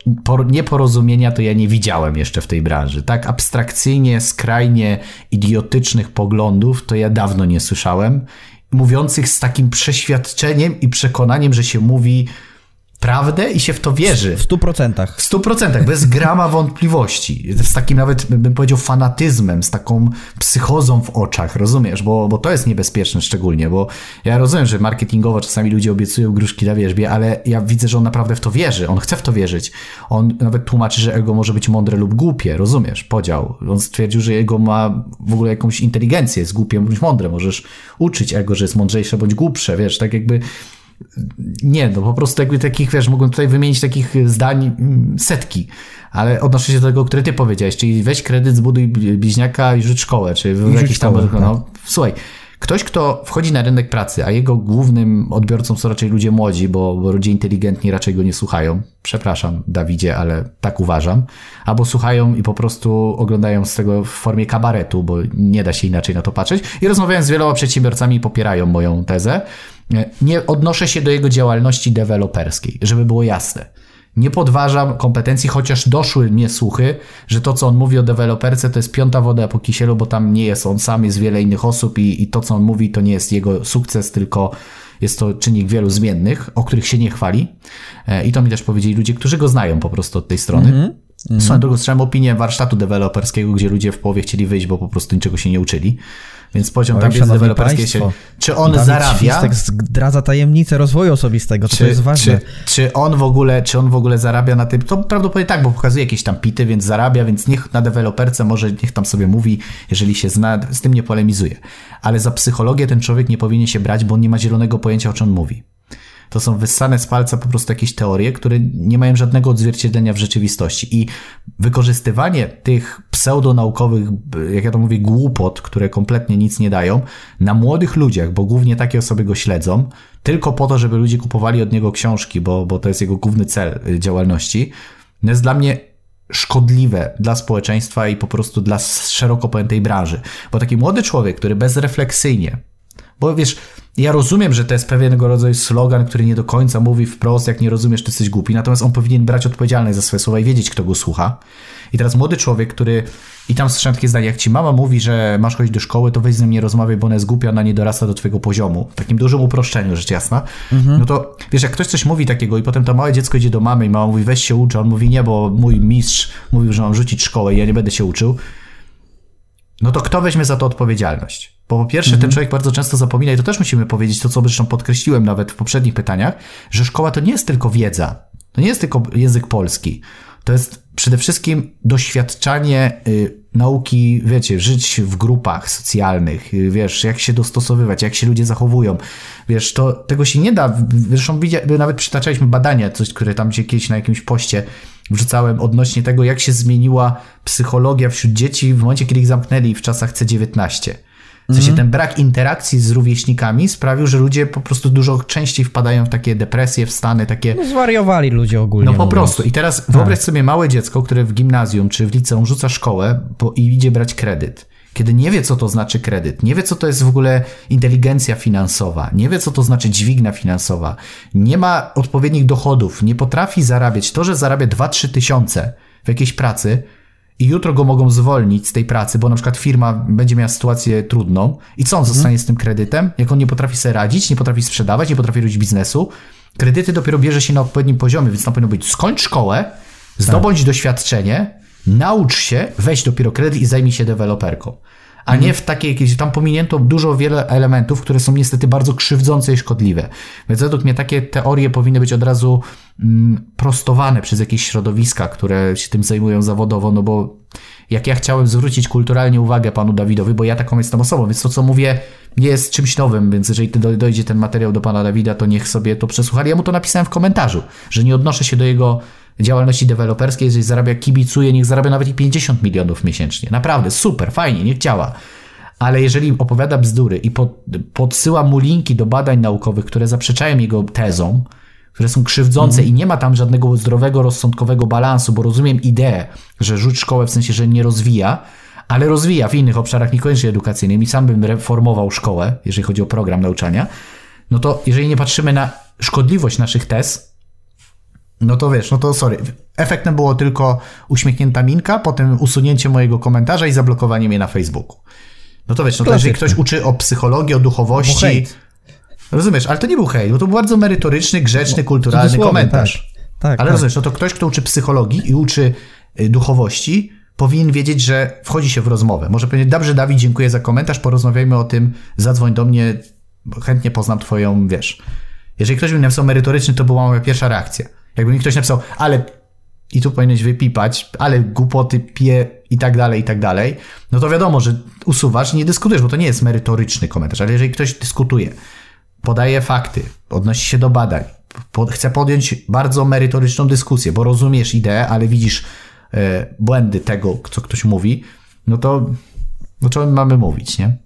nieporozumienia to ja nie widziałem jeszcze w tej branży. Tak abstrakcyjnie, skrajnie idiotycznych poglądów to ja dawno nie słyszałem. Mówiących z takim przeświadczeniem i przekonaniem, że się mówi prawdę i się w to wierzy. W stu procentach. W stu procentach, bez grama wątpliwości. Z takim nawet, bym powiedział, fanatyzmem, z taką psychozą w oczach, rozumiesz? Bo, bo to jest niebezpieczne szczególnie, bo ja rozumiem, że marketingowo czasami ludzie obiecują gruszki na wierzbie, ale ja widzę, że on naprawdę w to wierzy, on chce w to wierzyć. On nawet tłumaczy, że ego może być mądre lub głupie, rozumiesz? Podział. On stwierdził, że jego ma w ogóle jakąś inteligencję, jest głupie bądź mądre. Możesz uczyć ego, że jest mądrzejsze bądź głupsze, wiesz, tak jakby nie, no po prostu jakby takich, wiesz, mogłem tutaj wymienić takich zdań mm, setki, ale odnoszę się do tego, które ty powiedziałeś, czyli weź kredyt, zbuduj bliźniaka i rzuć szkołę, czy w jakiś tam, tak. no, słuchaj, Ktoś, kto wchodzi na rynek pracy, a jego głównym odbiorcą są raczej ludzie młodzi, bo, bo ludzie inteligentni raczej go nie słuchają. Przepraszam, Dawidzie, ale tak uważam. Albo słuchają i po prostu oglądają z tego w formie kabaretu, bo nie da się inaczej na to patrzeć. I rozmawiając z wieloma przedsiębiorcami, i popierają moją tezę. Nie odnoszę się do jego działalności deweloperskiej, żeby było jasne. Nie podważam kompetencji, chociaż doszły mnie słuchy, że to, co on mówi o deweloperce, to jest piąta woda po kisielu, bo tam nie jest on sam, jest wiele innych osób i, i to, co on mówi, to nie jest jego sukces, tylko jest to czynnik wielu zmiennych, o których się nie chwali. E, I to mi też powiedzieli ludzie, którzy go znają po prostu od tej strony. Mm -hmm. Swoją drogą słyszałem opinię warsztatu deweloperskiego, gdzie ludzie w połowie chcieli wyjść, bo po prostu niczego się nie uczyli. Więc poziom tam jest deweloperski się. Czy on Dawid zarabia? Świstek zdradza tajemnicę rozwoju osobistego, to, czy, to jest ważne. Czy, czy, on w ogóle, czy on w ogóle zarabia na tym? To prawdopodobnie tak, bo pokazuje jakieś tam pity, więc zarabia, więc niech na deweloperce może niech tam sobie mówi, jeżeli się zna, z tym nie polemizuje. Ale za psychologię ten człowiek nie powinien się brać, bo on nie ma zielonego pojęcia, o czym on mówi. To są wyssane z palca po prostu jakieś teorie, które nie mają żadnego odzwierciedlenia w rzeczywistości. I wykorzystywanie tych pseudonaukowych, jak ja to mówię, głupot, które kompletnie nic nie dają, na młodych ludziach, bo głównie takie osoby go śledzą, tylko po to, żeby ludzie kupowali od niego książki, bo, bo to jest jego główny cel y, działalności, no jest dla mnie szkodliwe dla społeczeństwa i po prostu dla szeroko pojętej branży. Bo taki młody człowiek, który bezrefleksyjnie, bo wiesz, ja rozumiem, że to jest pewnego rodzaju slogan, który nie do końca mówi wprost, jak nie rozumiesz, to jesteś głupi, natomiast on powinien brać odpowiedzialność za swoje słowa i wiedzieć, kto go słucha. I teraz młody człowiek, który i tam słyszałem takie zdanie, jak ci mama mówi, że masz chodzić do szkoły, to weź z nim nie rozmawiaj, bo ona jest głupia, ona nie dorasta do twojego poziomu. W takim dużym uproszczeniu, rzecz jasna. Mhm. No to wiesz, jak ktoś coś mówi takiego i potem to małe dziecko idzie do mamy i mama mówi, weź się uczy, on mówi nie, bo mój mistrz mówił, że mam rzucić szkołę i ja nie będę się uczył. No to kto weźmie za to odpowiedzialność? Bo po pierwsze, mhm. ten człowiek bardzo często zapomina, i to też musimy powiedzieć, to co zresztą podkreśliłem nawet w poprzednich pytaniach, że szkoła to nie jest tylko wiedza, to nie jest tylko język polski. To jest przede wszystkim doświadczanie y, nauki, wiecie, żyć w grupach socjalnych, y, wiesz, jak się dostosowywać, jak się ludzie zachowują. Wiesz, to tego się nie da. Zresztą nawet przytaczaliśmy badania, coś, które tam się kiedyś na jakimś poście wrzucałem odnośnie tego, jak się zmieniła psychologia wśród dzieci w momencie, kiedy ich zamknęli w czasach C19 W sensie ten brak interakcji z rówieśnikami sprawił, że ludzie po prostu dużo częściej wpadają w takie depresje, w stany takie... No zwariowali ludzie ogólnie. No po mówiąc. prostu. I teraz wyobraź sobie małe dziecko, które w gimnazjum czy w liceum rzuca szkołę bo, i idzie brać kredyt kiedy nie wie, co to znaczy kredyt, nie wie, co to jest w ogóle inteligencja finansowa, nie wie, co to znaczy dźwigna finansowa, nie ma odpowiednich dochodów, nie potrafi zarabiać. To, że zarabia 2-3 tysiące w jakiejś pracy i jutro go mogą zwolnić z tej pracy, bo na przykład firma będzie miała sytuację trudną i co on mhm. zostanie z tym kredytem, jak on nie potrafi sobie radzić, nie potrafi sprzedawać, nie potrafi robić biznesu. Kredyty dopiero bierze się na odpowiednim poziomie, więc na powinno być skończ szkołę, zdobądź tak. doświadczenie, naucz się, weź dopiero kredyt i zajmij się deweloperką. A nie w takiej jakiejś, tam pominięto dużo wiele elementów, które są niestety bardzo krzywdzące i szkodliwe. Więc według mnie takie teorie powinny być od razu mm, prostowane przez jakieś środowiska, które się tym zajmują zawodowo, no bo jak ja chciałem zwrócić kulturalnie uwagę panu Dawidowi, bo ja taką jestem osobą, więc to co mówię nie jest czymś nowym, więc jeżeli dojdzie ten materiał do pana Dawida, to niech sobie to przesłucha. Ja mu to napisałem w komentarzu, że nie odnoszę się do jego działalności deweloperskiej, jeżeli zarabia, kibicuje, niech zarabia nawet i 50 milionów miesięcznie. Naprawdę, super, fajnie, niech działa. Ale jeżeli opowiada bzdury i pod, podsyła mu linki do badań naukowych, które zaprzeczają jego tezom, które są krzywdzące mm. i nie ma tam żadnego zdrowego, rozsądkowego balansu, bo rozumiem ideę, że rzuć szkołę w sensie, że nie rozwija, ale rozwija w innych obszarach niekoniecznie edukacyjnych i sam bym reformował szkołę, jeżeli chodzi o program nauczania, no to jeżeli nie patrzymy na szkodliwość naszych tez, no to wiesz, no to sorry. Efektem było tylko uśmiechnięta minka, potem usunięcie mojego komentarza i zablokowanie mnie na Facebooku. No to wiesz, no to jeżeli ktoś uczy o psychologii, o duchowości. Rozumiesz, ale to nie był hejt, bo to był bardzo merytoryczny, grzeczny, no, kulturalny komentarz. Tak, tak, ale tak. rozumiesz, no to ktoś, kto uczy psychologii i uczy y, duchowości, powinien wiedzieć, że wchodzi się w rozmowę. Może powiedzieć, dobrze, Dawid, dziękuję za komentarz, porozmawiajmy o tym, zadzwoń do mnie, chętnie poznam twoją, wiesz. Jeżeli ktoś by napisał merytoryczny, to była moja pierwsza reakcja. Jakby mi ktoś napisał, ale i tu powinieneś wypipać, ale głupoty pie i tak dalej, i tak dalej, no to wiadomo, że usuwasz, nie dyskutujesz, bo to nie jest merytoryczny komentarz, ale jeżeli ktoś dyskutuje, podaje fakty, odnosi się do badań, chce podjąć bardzo merytoryczną dyskusję, bo rozumiesz ideę, ale widzisz e, błędy tego, co ktoś mówi, no to no co my mamy mówić, nie?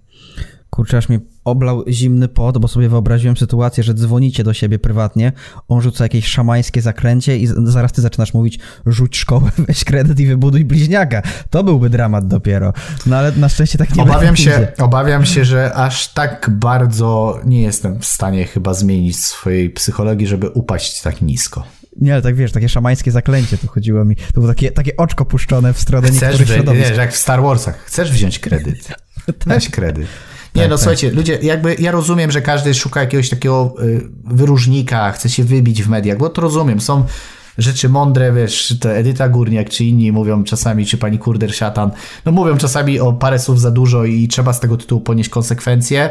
Kurczę, aż mnie oblał zimny pot, bo sobie wyobraziłem sytuację, że dzwonicie do siebie prywatnie, on rzuca jakieś szamańskie zakręcie i zaraz ty zaczynasz mówić rzuć szkołę, (laughs) weź kredyt i wybuduj bliźniaka. To byłby dramat dopiero. No ale na szczęście tak nie obawiam (laughs) się, Obawiam się, że aż tak bardzo nie jestem w stanie chyba zmienić swojej psychologii, żeby upaść tak nisko. Nie, ale tak wiesz, takie szamańskie zaklęcie to chodziło mi. To było takie, takie oczko puszczone w stronę Chcesz niektórych środowisk. Wiesz, jak w Star Warsach. Chcesz wziąć kredyt. (laughs) Weź kredyt. Nie, tak, no tak. słuchajcie, ludzie, jakby ja rozumiem, że każdy szuka jakiegoś takiego y, wyróżnika, chce się wybić w mediach, bo to rozumiem. Są rzeczy mądre, wiesz, to Edyta Górniak czy inni mówią czasami, czy pani Kurder Szatan, no mówią czasami o parę słów za dużo i trzeba z tego tytułu ponieść konsekwencje.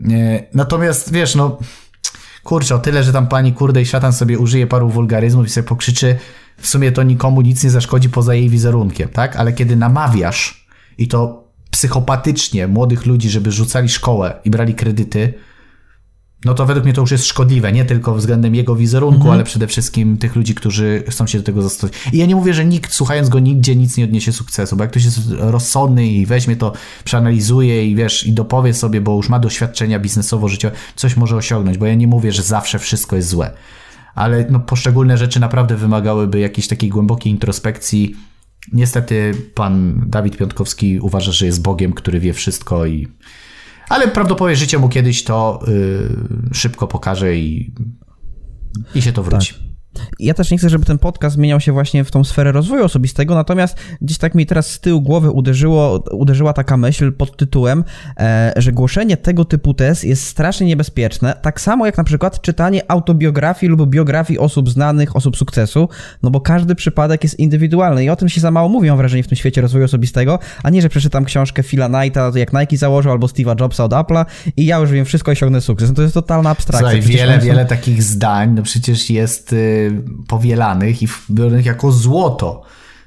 Y, natomiast, wiesz, no kurczę, o tyle, że tam pani Kurde i Szatan sobie użyje paru wulgaryzmów i sobie pokrzyczy, w sumie to nikomu nic nie zaszkodzi poza jej wizerunkiem, tak? Ale kiedy namawiasz i to psychopatycznie młodych ludzi, żeby rzucali szkołę i brali kredyty, no to według mnie to już jest szkodliwe, nie tylko względem jego wizerunku, mhm. ale przede wszystkim tych ludzi, którzy chcą się do tego zastosować. I ja nie mówię, że nikt, słuchając go, nigdzie nic nie odniesie sukcesu, bo jak ktoś jest rozsądny i weźmie to, przeanalizuje i wiesz, i dopowie sobie, bo już ma doświadczenia biznesowo życiowe, coś może osiągnąć, bo ja nie mówię, że zawsze wszystko jest złe. Ale no, poszczególne rzeczy naprawdę wymagałyby jakiejś takiej głębokiej introspekcji, Niestety pan Dawid Piątkowski uważa, że jest Bogiem, który wie wszystko i ale prawdopodobnie życie mu kiedyś to yy, szybko pokaże i, i się to wróci. Tak. Ja też nie chcę, żeby ten podcast zmieniał się właśnie w tą sferę rozwoju osobistego, natomiast gdzieś tak mi teraz z tyłu głowy uderzyło, uderzyła taka myśl pod tytułem, e, że głoszenie tego typu tez jest strasznie niebezpieczne, tak samo jak na przykład czytanie autobiografii lub biografii osób znanych, osób sukcesu, no bo każdy przypadek jest indywidualny i o tym się za mało mówi, mam wrażenie, w tym świecie rozwoju osobistego, a nie, że przeczytam książkę Phila Knighta, jak Nike założył, albo Steve'a Jobsa od Apple'a i ja już wiem wszystko i osiągnę sukces. No to jest totalna abstrakcja. Słuchaj, wiele, wiele takich zdań, no przecież jest... Y, powielanych i wybioranych jako złoto.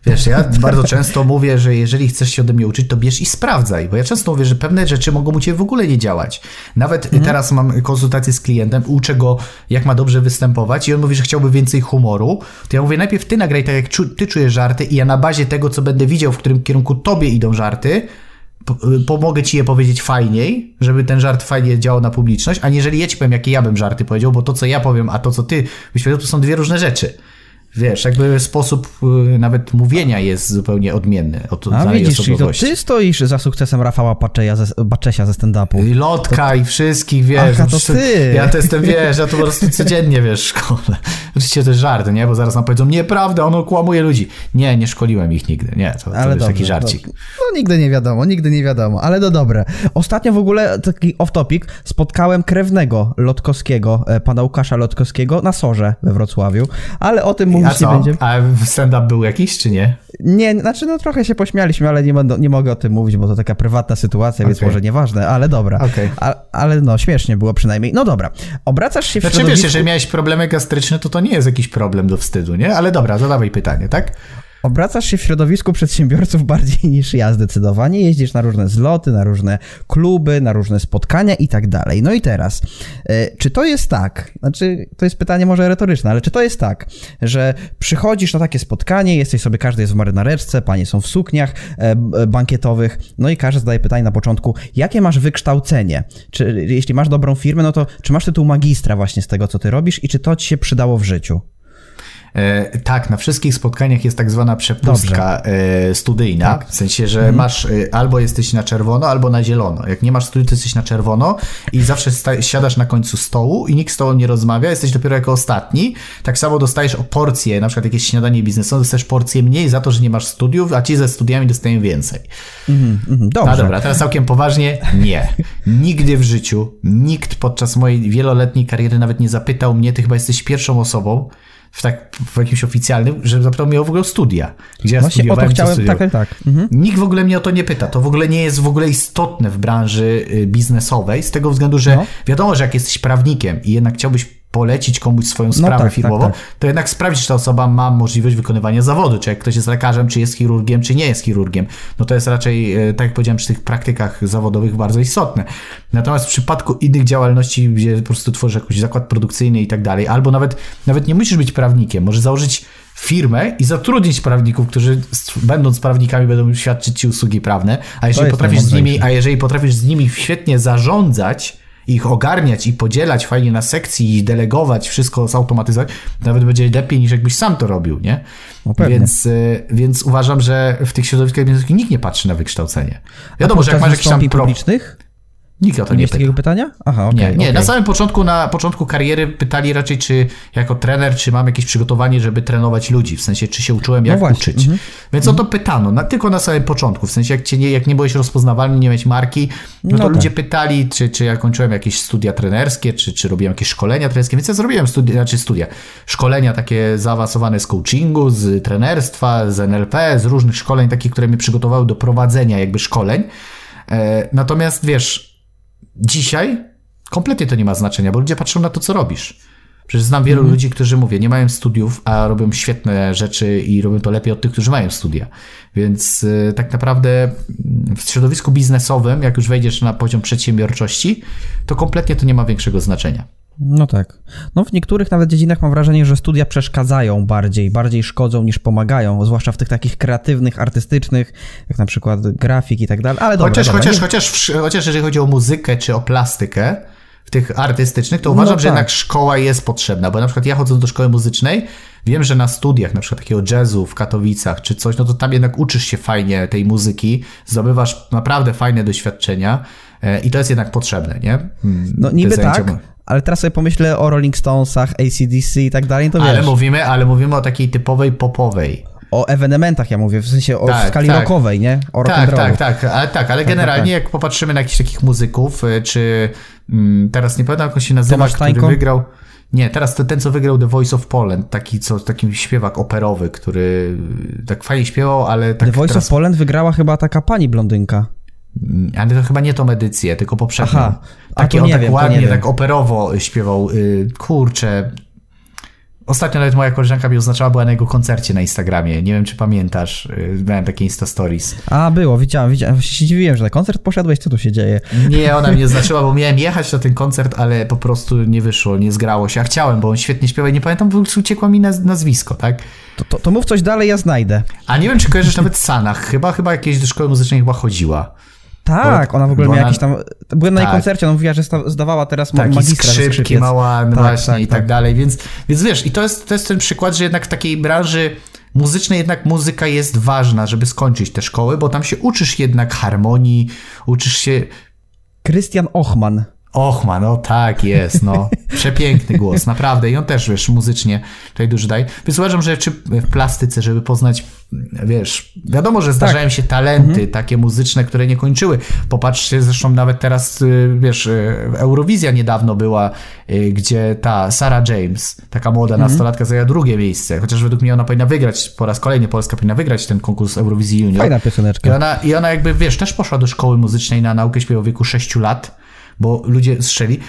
Wiesz, ja (laughs) bardzo często mówię, że jeżeli chcesz się ode mnie uczyć, to bierz i sprawdzaj, bo ja często mówię, że pewne rzeczy mogą u Ciebie w ogóle nie działać. Nawet mhm. teraz mam konsultację z klientem, uczę go, jak ma dobrze występować i on mówi, że chciałby więcej humoru, to ja mówię, najpierw Ty nagraj tak, jak Ty czujesz żarty i ja na bazie tego, co będę widział, w którym kierunku Tobie idą żarty, pomogę ci je powiedzieć fajniej, żeby ten żart fajnie działał na publiczność, aniżeli ja ci powiem, jakie ja bym żarty powiedział, bo to, co ja powiem, a to, co ty byś powiedział, to są dwie różne rzeczy. Wiesz, jakby sposób y, nawet mówienia jest zupełnie odmienny od A widzisz, czyli to ty stoisz za sukcesem Rafała Paczeja ze, Baczesia ze stand-upu. I Lotka to... i wszystkich, wiesz. Aha, to ty. Ja to jestem, wiesz, ja to po prostu codziennie, wiesz, szkole. (laughs) Oczywiście to jest żart, nie? Bo zaraz nam powiedzą, nieprawda, on okłamuje ludzi. Nie, nie szkoliłem ich nigdy, nie, to, to jest dobrze, taki żarcik. Dobrze. No nigdy nie wiadomo, nigdy nie wiadomo, ale to dobre. Ostatnio w ogóle, taki off-topic, spotkałem krewnego Lotkowskiego, e, pana Łukasza Lotkowskiego na Sorze we Wrocławiu, ale o tym mówić nie będziemy. A stand-up był jakiś, czy nie? Nie, znaczy no trochę się pośmialiśmy, ale nie, nie mogę o tym mówić, bo to taka prywatna sytuacja, okay. więc może nieważne, ale dobra. Okay. A, ale no, śmiesznie było przynajmniej. No dobra, obracasz się w Znaczy środowisku... wiesz, jeżeli miałeś problemy gastryczne, to to nie jest jakiś problem do wstydu, nie? Ale dobra, zadawaj pytanie, tak? Obracasz się w środowisku przedsiębiorców bardziej (laughs) niż ja zdecydowanie. Jeździsz na różne zloty, na różne kluby, na różne spotkania i tak dalej. No i teraz, e, czy to jest tak, znaczy to jest pytanie może retoryczne, ale czy to jest tak, że przychodzisz na takie spotkanie, jesteś sobie, każdy jest w marynareczce, panie są w sukniach e, bankietowych, no i każdy zadaje pytanie na początku, jakie masz wykształcenie? Czy jeśli masz dobrą firmę, no to czy masz tytuł magistra właśnie z tego, co ty robisz i czy to ci się przydało w życiu? E, tak, na wszystkich spotkaniach jest tak zwana przepustka e, studyjna, tak. w sensie, że mhm. masz e, albo jesteś na czerwono, albo na zielono. Jak nie masz studiów, to jesteś na czerwono i zawsze siadasz na końcu stołu i nikt z tobą nie rozmawia, jesteś dopiero jako ostatni. Tak samo dostajesz o porcję, na przykład jakieś śniadanie biznesowe, dostajesz porcję mniej za to, że nie masz studiów, a ci ze studiami dostają więcej. Mhm, mhm, dobrze. No dobra, teraz całkiem poważnie, nie. Nigdy w życiu, nikt podczas mojej wieloletniej kariery nawet nie zapytał mnie, ty chyba jesteś pierwszą osobą, w, tak, w jakimś oficjalnym, że zapytał mnie o w ogóle studia. Gdzie ja Właśnie studiowałem, o to chciałem, tak, tak. Mhm. Nikt w ogóle mnie o to nie pyta. To w ogóle nie jest w ogóle istotne w branży y, biznesowej, z tego względu, że no. wiadomo, że jak jesteś prawnikiem i jednak chciałbyś polecić komuś swoją no sprawę no tak, firmową, tak, tak. to jednak sprawdzić, czy ta osoba ma możliwość wykonywania zawodu, czy jak ktoś jest lekarzem, czy jest chirurgiem, czy nie jest chirurgiem. No to jest raczej, e, tak jak powiedziałem, przy tych praktykach zawodowych bardzo istotne. Natomiast w przypadku innych działalności, gdzie po prostu tworzysz jakiś zakład produkcyjny i tak dalej, albo nawet, nawet nie musisz być prawnikiem, możesz założyć firmę i zatrudnić prawników, którzy będąc prawnikami będą świadczyć ci usługi prawne, a jeżeli potrafisz z nimi, a jeżeli potrafisz z nimi świetnie zarządzać, ich ogarniać i podzielać fajnie na sekcji i delegować, wszystko zautomatyzować, nawet będzie lepiej niż jakbyś sam to robił, nie? No więc, y, więc uważam, że w tych środowiskach nikt nie patrzy na wykształcenie. Wiadomo, że jak masz jakiś tam pro... publicznych? Nikt o to nie, nie pyta. takiego pytania? Aha, okay, nie, nie. Okay. na samym początku, na początku kariery pytali raczej, czy jako trener, czy mam jakieś przygotowanie, żeby trenować ludzi, w sensie, czy się uczyłem, no jak no uczyć. -hmm. Więc -hmm. o to pytano, na, tylko na samym początku, w sensie, jak, cię nie, jak nie byłeś rozpoznawalny, nie miałeś marki, no, no to tak. ludzie pytali, czy, czy ja kończyłem jakieś studia trenerskie, czy, czy robiłem jakieś szkolenia trenerskie, więc ja zrobiłem studia, znaczy studia, szkolenia takie zaawansowane z coachingu, z trenerstwa, z NLP, z różnych szkoleń takich, które mnie przygotowały do prowadzenia jakby szkoleń. E, natomiast wiesz, Dzisiaj kompletnie to nie ma znaczenia, bo ludzie patrzą na to, co robisz. Przecież znam wielu mm. ludzi, którzy mówię, nie mają studiów, a robią świetne rzeczy i robią to lepiej od tych, którzy mają studia. Więc y, tak naprawdę w środowisku biznesowym, jak już wejdziesz na poziom przedsiębiorczości, to kompletnie to nie ma większego znaczenia. No tak. No w niektórych nawet dziedzinach mam wrażenie, że studia przeszkadzają bardziej, bardziej szkodzą niż pomagają, zwłaszcza w tych takich kreatywnych, artystycznych, jak na przykład grafik i tak dalej, ale dobra, chociaż, dobra, chociaż, chociaż, chociaż jeżeli chodzi o muzykę czy o plastykę, w tych artystycznych, to uważam, no tak. że jednak szkoła jest potrzebna, bo na przykład ja chodząc do szkoły muzycznej, wiem, że na studiach, na przykład takiego jazzu w Katowicach czy coś, no to tam jednak uczysz się fajnie tej muzyki, zdobywasz naprawdę fajne doświadczenia i to jest jednak potrzebne, nie? Hmm, no niby tak, ale teraz sobie pomyślę o Rolling Stonesach, ACDC i tak dalej, to ale wiesz. Mówimy, ale mówimy o takiej typowej popowej. O ewenementach ja mówię, w sensie o tak, skali tak. rockowej, nie? O rock tak, tak, tak, ale, tak, ale tak, generalnie tak, tak. jak popatrzymy na jakichś takich muzyków, y, czy mm, teraz nie pamiętam jak on się nazywa, który wygrał... Nie, teraz to ten, co wygrał The Voice of Poland, taki, co, taki śpiewak operowy, który tak fajnie śpiewał, ale tak The Voice teraz... of Poland wygrała chyba taka pani blondynka. Mm, ale to chyba nie tą edycję, tylko poprzednią. Aha, Taki on tak wiem, ładnie, tak operowo śpiewał. Y, kurczę. Ostatnio nawet moja koleżanka mi oznaczała, była na jego koncercie na Instagramie. Nie wiem, czy pamiętasz. Y, miałem takie Insta Stories. A, było, widziałem, widziałem. Się dziwiłem, że na koncert poszedłeś, co tu się dzieje? Nie, ona mnie (laughs) oznaczyła, bo miałem jechać na ten koncert, ale po prostu nie wyszło, nie zgrało się. A chciałem, bo on świetnie śpiewa i nie pamiętam, prostu uciekło mi nazwisko, tak? To, to, to mów coś dalej, ja znajdę. A nie wiem, czy kojarzysz nawet Sanach. Chyba, chyba jakieś do szkoły muzycznej chyba chodziła. Tak, ona w ogóle miała ona... jakiś tam. Byłem na tak. jej koncercie, ona mówiła, że zdawała teraz tak, magistra skrzypki mała, tak, właśnie tak, i tak, tak, dalej. Więc, więc wiesz, i to jest, to jest ten przykład, że jednak w takiej branży muzycznej jednak muzyka jest ważna, żeby skończyć te szkoły, bo tam się uczysz jednak harmonii, uczysz się. Christian Ochman. Ochman, no tak jest, no. (laughs) Przepiękny głos, naprawdę. I on też, wiesz, muzycznie tutaj dużo daje. Więc uważam, że czy w plastyce, żeby poznać, wiesz, wiadomo, że zdarzają tak. się talenty mhm. takie muzyczne, które nie kończyły. Popatrzcie, zresztą nawet teraz, y, wiesz, y, Eurowizja niedawno była, y, gdzie ta Sarah James, taka młoda mhm. nastolatka, zajęła drugie miejsce. Chociaż według mnie ona powinna wygrać, po raz kolejny Polska powinna wygrać ten konkurs Eurowizji Junior. Fajna pioseneczka. I ona, I ona jakby, wiesz, też poszła do szkoły muzycznej na naukę śpiewu w wieku 6 lat bo ludzie strzeli.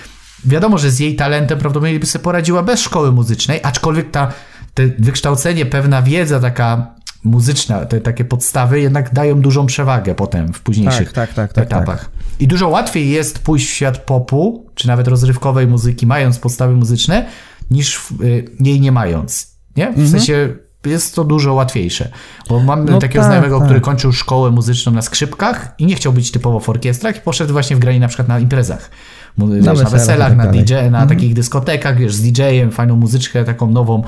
Wiadomo, że z jej talentem prawdopodobnie by sobie poradziła bez szkoły muzycznej, aczkolwiek ta, te wykształcenie, pewna wiedza taka muzyczna, te takie podstawy jednak dają dużą przewagę potem w późniejszych tak, tak, tak, etapach. I dużo łatwiej jest pójść w świat popu, czy nawet rozrywkowej muzyki, mając podstawy muzyczne, niż y, jej nie mając. Nie? W mhm. sensie jest to dużo łatwiejsze. Bo mam no takiego tak, znajomego, tak. który kończył szkołę muzyczną na skrzypkach i nie chciał być typowo w orkiestrach i poszedł właśnie w granie na przykład na imprezach. Na, wiesz, weselach, na weselach, tak na DJ, na mhm. takich dyskotekach, wiesz, z DJ-em, fajną muzyczkę taką nową.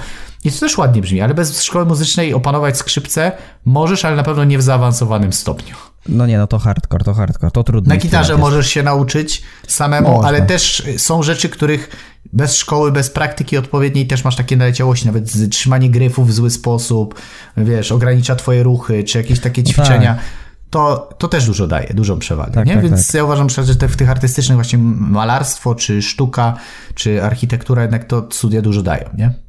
I to też ładnie brzmi, ale bez szkoły muzycznej opanować skrzypce możesz, ale na pewno nie w zaawansowanym stopniu. No nie, no to hardcore, to hardcore, to trudno. Na gitarze możesz się nauczyć samemu, Można. ale też są rzeczy, których bez szkoły, bez praktyki odpowiedniej też masz takie naleciałości, nawet trzymanie gryfów w zły sposób, wiesz, ogranicza twoje ruchy, czy jakieś takie no ćwiczenia. Tak. To, to też dużo daje, dużą przewagę. Tak, nie? Tak, Więc tak. ja uważam, że te, w tych artystycznych właśnie malarstwo, czy sztuka, czy architektura jednak to studia dużo dają, nie?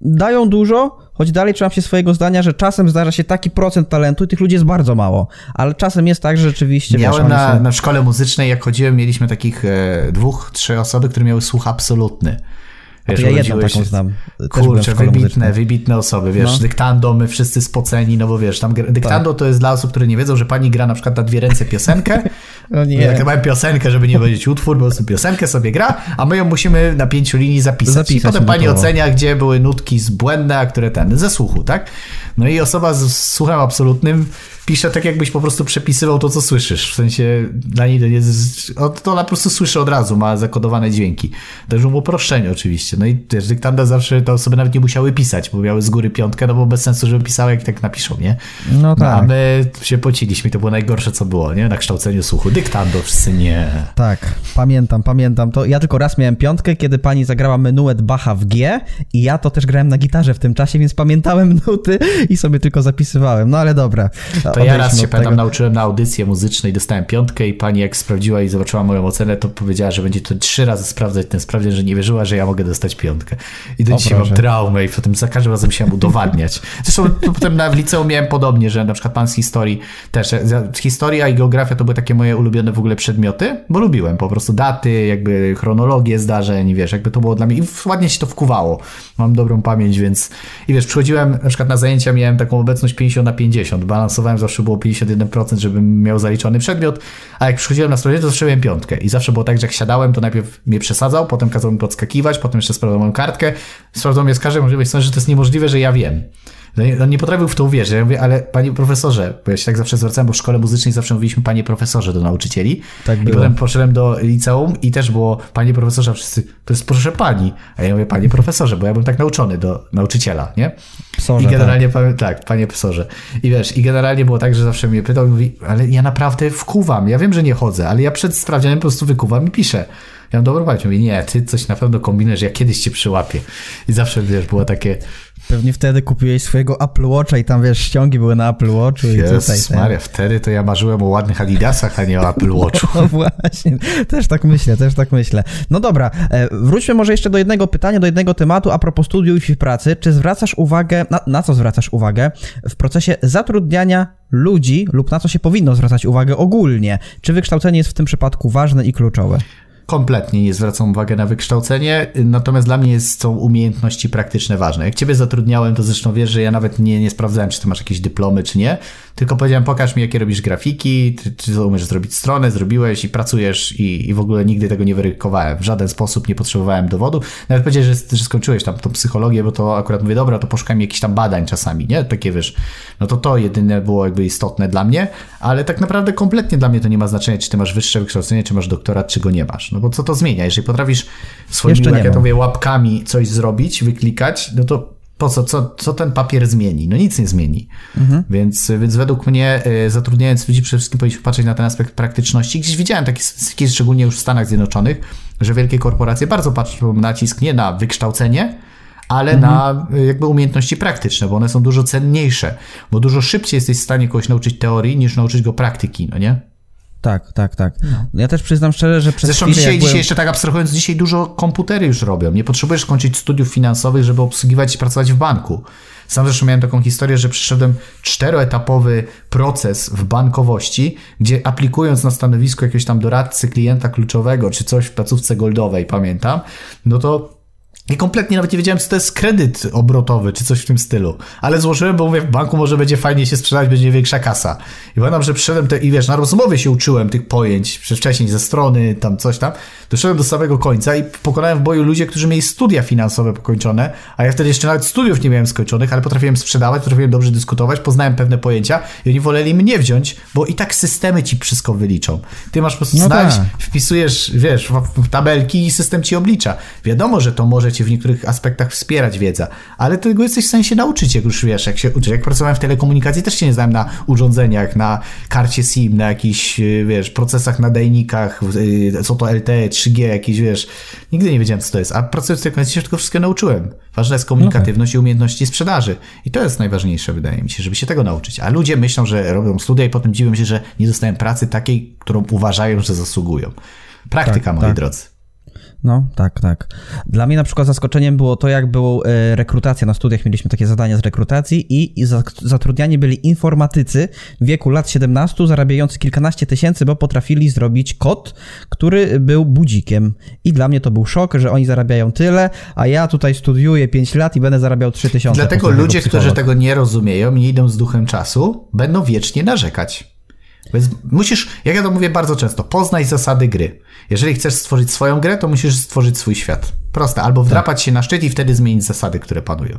dają dużo, choć dalej trzymam się swojego zdania, że czasem zdarza się taki procent talentu i tych ludzi jest bardzo mało. Ale czasem jest tak, że rzeczywiście... Miałem na, są... na szkole muzycznej, jak chodziłem, mieliśmy takich e, dwóch, trzy osoby, które miały słuch absolutny. Wiesz, ja jedną taką znam. Kurczę, wybitne, wybitne osoby, wiesz, no. dyktando, my wszyscy spoceni, no bo wiesz, tam dyktando tak. to jest dla osób, które nie wiedzą, że pani gra na przykład na dwie ręce piosenkę, (laughs) no nie. Jak mamy piosenkę, żeby nie powiedzieć utwór, po prostu piosenkę sobie gra, a my ją musimy na pięciu linii zapisać. zapisać I potem pani ocenia, gdzie były nutki zbłędne, a które ten, ze słuchu, tak? No i osoba z słuchem absolutnym pisze tak, jakbyś po prostu przepisywał to, co słyszysz. W sensie dla niej to jest. To ona po prostu słyszy od razu, ma zakodowane dźwięki. To już uproszczenie oczywiście. No i też dyktanda zawsze te osoby nawet nie musiały pisać, bo miały z góry piątkę, no bo bez sensu, żeby pisały, jak tak napiszą, nie? No tak. No, a tak. my się pociliśmy to było najgorsze, co było, nie? Na kształceniu słuchu. Dyktando, wszyscy nie. Tak, pamiętam, pamiętam. To ja tylko raz miałem piątkę, kiedy pani zagrała menuet Bacha w G i ja to też grałem na gitarze w tym czasie, więc pamiętałem nuty i sobie tylko zapisywałem. No ale dobra. To ja raz się pamiętam, nauczyłem na audycję muzycznej, dostałem piątkę i pani jak sprawdziła i zobaczyła moją ocenę, to powiedziała, że będzie to trzy razy sprawdzać ten sprawdzian, że nie wierzyła, że ja mogę dostać piątkę. I do dzisiaj mam traumę i potem za każdym razem musiałem udowadniać. Zresztą potem na, w liceum miałem podobnie, że na przykład pan z historii też, historia i geografia to były takie moje ulubione w ogóle przedmioty, bo lubiłem po prostu daty, jakby chronologię zdarzeń, wiesz, jakby to było dla mnie i ładnie się to wkuwało. Mam dobrą pamięć, więc i wiesz, przychodziłem na przykład na zajęcia, miałem taką obecność 50 na 50, balansowałem, zawsze było 51%, żebym miał zaliczony przedmiot, a jak przychodziłem na stronę, to zawsze piątkę. I zawsze było tak, że jak siadałem, to najpierw mnie przesadzał, potem kazał mi podskakiwać, potem jeszcze sprawdzał moją kartkę, sprawdzał mnie z każdej możliwej strony, że to jest niemożliwe, że ja wiem. No on nie potrafił w to uwierzyć. Ja mówię, ale panie profesorze, bo ja się tak zawsze zwracałem, bo w szkole muzycznej zawsze mówiliśmy panie profesorze do nauczycieli. Tak było. I potem poszedłem do liceum i też było panie profesorze, wszyscy, to jest proszę pani. A ja mówię, panie profesorze, bo ja byłem tak nauczony do nauczyciela, nie? Psorze, I generalnie, tak. tak, panie profesorze. I wiesz, i generalnie było tak, że zawsze mnie pytał i mówi, ale ja naprawdę wkuwam. Ja wiem, że nie chodzę, ale ja przed sprawdzianem po prostu wykuwam i piszę. Ja mam dobrą pamięć. Mówi, nie, ty coś na pewno kombinujesz, ja kiedyś cię przyłapię. I zawsze, wiesz, było takie... Pewnie wtedy kupiłeś swojego Apple Watcha i tam, wiesz, ściągi były na Apple Watchu i tutaj... Ten... Maria, wtedy to ja marzyłem o ładnych Adidasach, a nie o Apple Watchu. (laughs) No właśnie, też tak myślę, też tak myślę. No dobra, e, wróćmy może jeszcze do jednego pytania, do jednego tematu a propos studiów i pracy. Czy zwracasz uwagę, na, na co zwracasz uwagę w procesie zatrudniania ludzi lub na co się powinno zwracać uwagę ogólnie? Czy wykształcenie jest w tym przypadku ważne i kluczowe? Kompletnie nie zwracam uwagi na wykształcenie, natomiast dla mnie są umiejętności praktyczne ważne. Jak ciebie zatrudniałem, to zresztą wiesz, że ja nawet nie, nie sprawdzałem, czy ty masz jakieś dyplomy, czy nie, tylko powiedziałem, pokaż mi, jakie robisz grafiki, czy, czy umiesz zrobić stronę, zrobiłeś i pracujesz i, i w ogóle nigdy tego nie weryfikowałem. W żaden sposób nie potrzebowałem dowodu. Nawet powiedziałeś, że, że skończyłeś tam tą psychologię, bo to akurat mówię, dobra, to poszukaj mi jakichś tam badań czasami, nie? Takie wiesz, no to to jedyne było jakby istotne dla mnie, ale tak naprawdę kompletnie dla mnie to nie ma znaczenia, czy ty masz wyższe wykształcenie, czy masz doktorat, czy go nie masz. No bo co to zmienia? Jeżeli potrafisz swoimi, jak ja to mówię, łapkami coś zrobić, wyklikać, no to po co, co, co ten papier zmieni? No nic nie zmieni. Mhm. Więc, więc według mnie y, zatrudniając ludzi przede wszystkim powinniśmy patrzeć na ten aspekt praktyczności. Gdzieś widziałem takie statystyki, szczególnie już w Stanach Zjednoczonych, że wielkie korporacje bardzo patrzą nacisk nie na wykształcenie, ale mhm. na y, jakby umiejętności praktyczne, bo one są dużo cenniejsze, bo dużo szybciej jesteś w stanie kogoś nauczyć teorii, niż nauczyć go praktyki, no nie? Tak, tak, tak. No. Ja też przyznam szczerze, że przez Zresztą dzisiaj, byłem... dzisiaj jeszcze tak abstrahując, dzisiaj dużo komputery już robią. Nie potrzebujesz skończyć studiów finansowych, żeby obsługiwać i pracować w banku. Sam zresztą miałem taką historię, że przeszedłem czteroetapowy proces w bankowości, gdzie aplikując na stanowisko jakiegoś tam doradcy klienta kluczowego, czy coś w placówce goldowej, pamiętam, no to i kompletnie nawet nie wiedziałem, co to jest kredyt obrotowy, czy coś w tym stylu. Ale złożyłem, bo mówię, w banku może będzie fajnie się sprzedać, będzie większa kasa. I pamiętam, że przyszedłem te, i wiesz, na rozmowie się uczyłem tych pojęć, wcześniej ze strony, tam coś tam. Doszedłem do samego końca i pokonałem w boju ludzie, którzy mieli studia finansowe pokończone, a ja wtedy jeszcze nawet studiów nie miałem skończonych, ale potrafiłem sprzedawać, potrafiłem dobrze dyskutować, poznałem pewne pojęcia i oni woleli mnie wziąć, bo i tak systemy ci wszystko wyliczą. Ty masz po prostu no znaleźć, tak. wpisujesz, wiesz, w tabelki i system ci oblicza. Wiadomo, że to może cię w niektórych aspektach wspierać wiedza, ale tego jesteś w stanie się nauczyć, jak już wiesz, jak się uczysz. Jak pracowałem w telekomunikacji, też się nie znałem na urządzeniach, na karcie SIM, na jakichś, wiesz, procesach nadajnikach, y, co to LTE, 3G, jakieś, wiesz, nigdy nie wiedziałem, co to jest, a pracując w telekomunikacji się tego wszystkiego nauczyłem. Ważna jest komunikatywność okay. i umiejętności sprzedaży. I to jest najważniejsze, wydaje mi się, żeby się tego nauczyć. A ludzie myślą, że robią studia i potem dziwią się, że nie dostają pracy takiej, którą uważają, że zasługują. Praktyka, tak, moi tak. drodzy. No, tak, tak. Dla mnie na przykład zaskoczeniem było to, jak było e, rekrutacja na studiach. Mieliśmy takie zadania z rekrutacji i, i zatrudniani byli informatycy w wieku lat 17, zarabiający kilkanaście tysięcy, bo potrafili zrobić kod, który był budzikiem. I dla mnie to był szok, że oni zarabiają tyle, a ja tutaj studiuję 5 lat i będę zarabiał 3 tysiące. Dlatego ludzie, którzy tego nie rozumieją, nie idą z duchem czasu, będą wiecznie narzekać. Więc musisz, jak ja to mówię bardzo często, poznaj zasady gry. Jeżeli chcesz stworzyć swoją grę, to musisz stworzyć swój świat. Proste. Albo wdrapać tak. się na szczyt i wtedy zmienić zasady, które panują.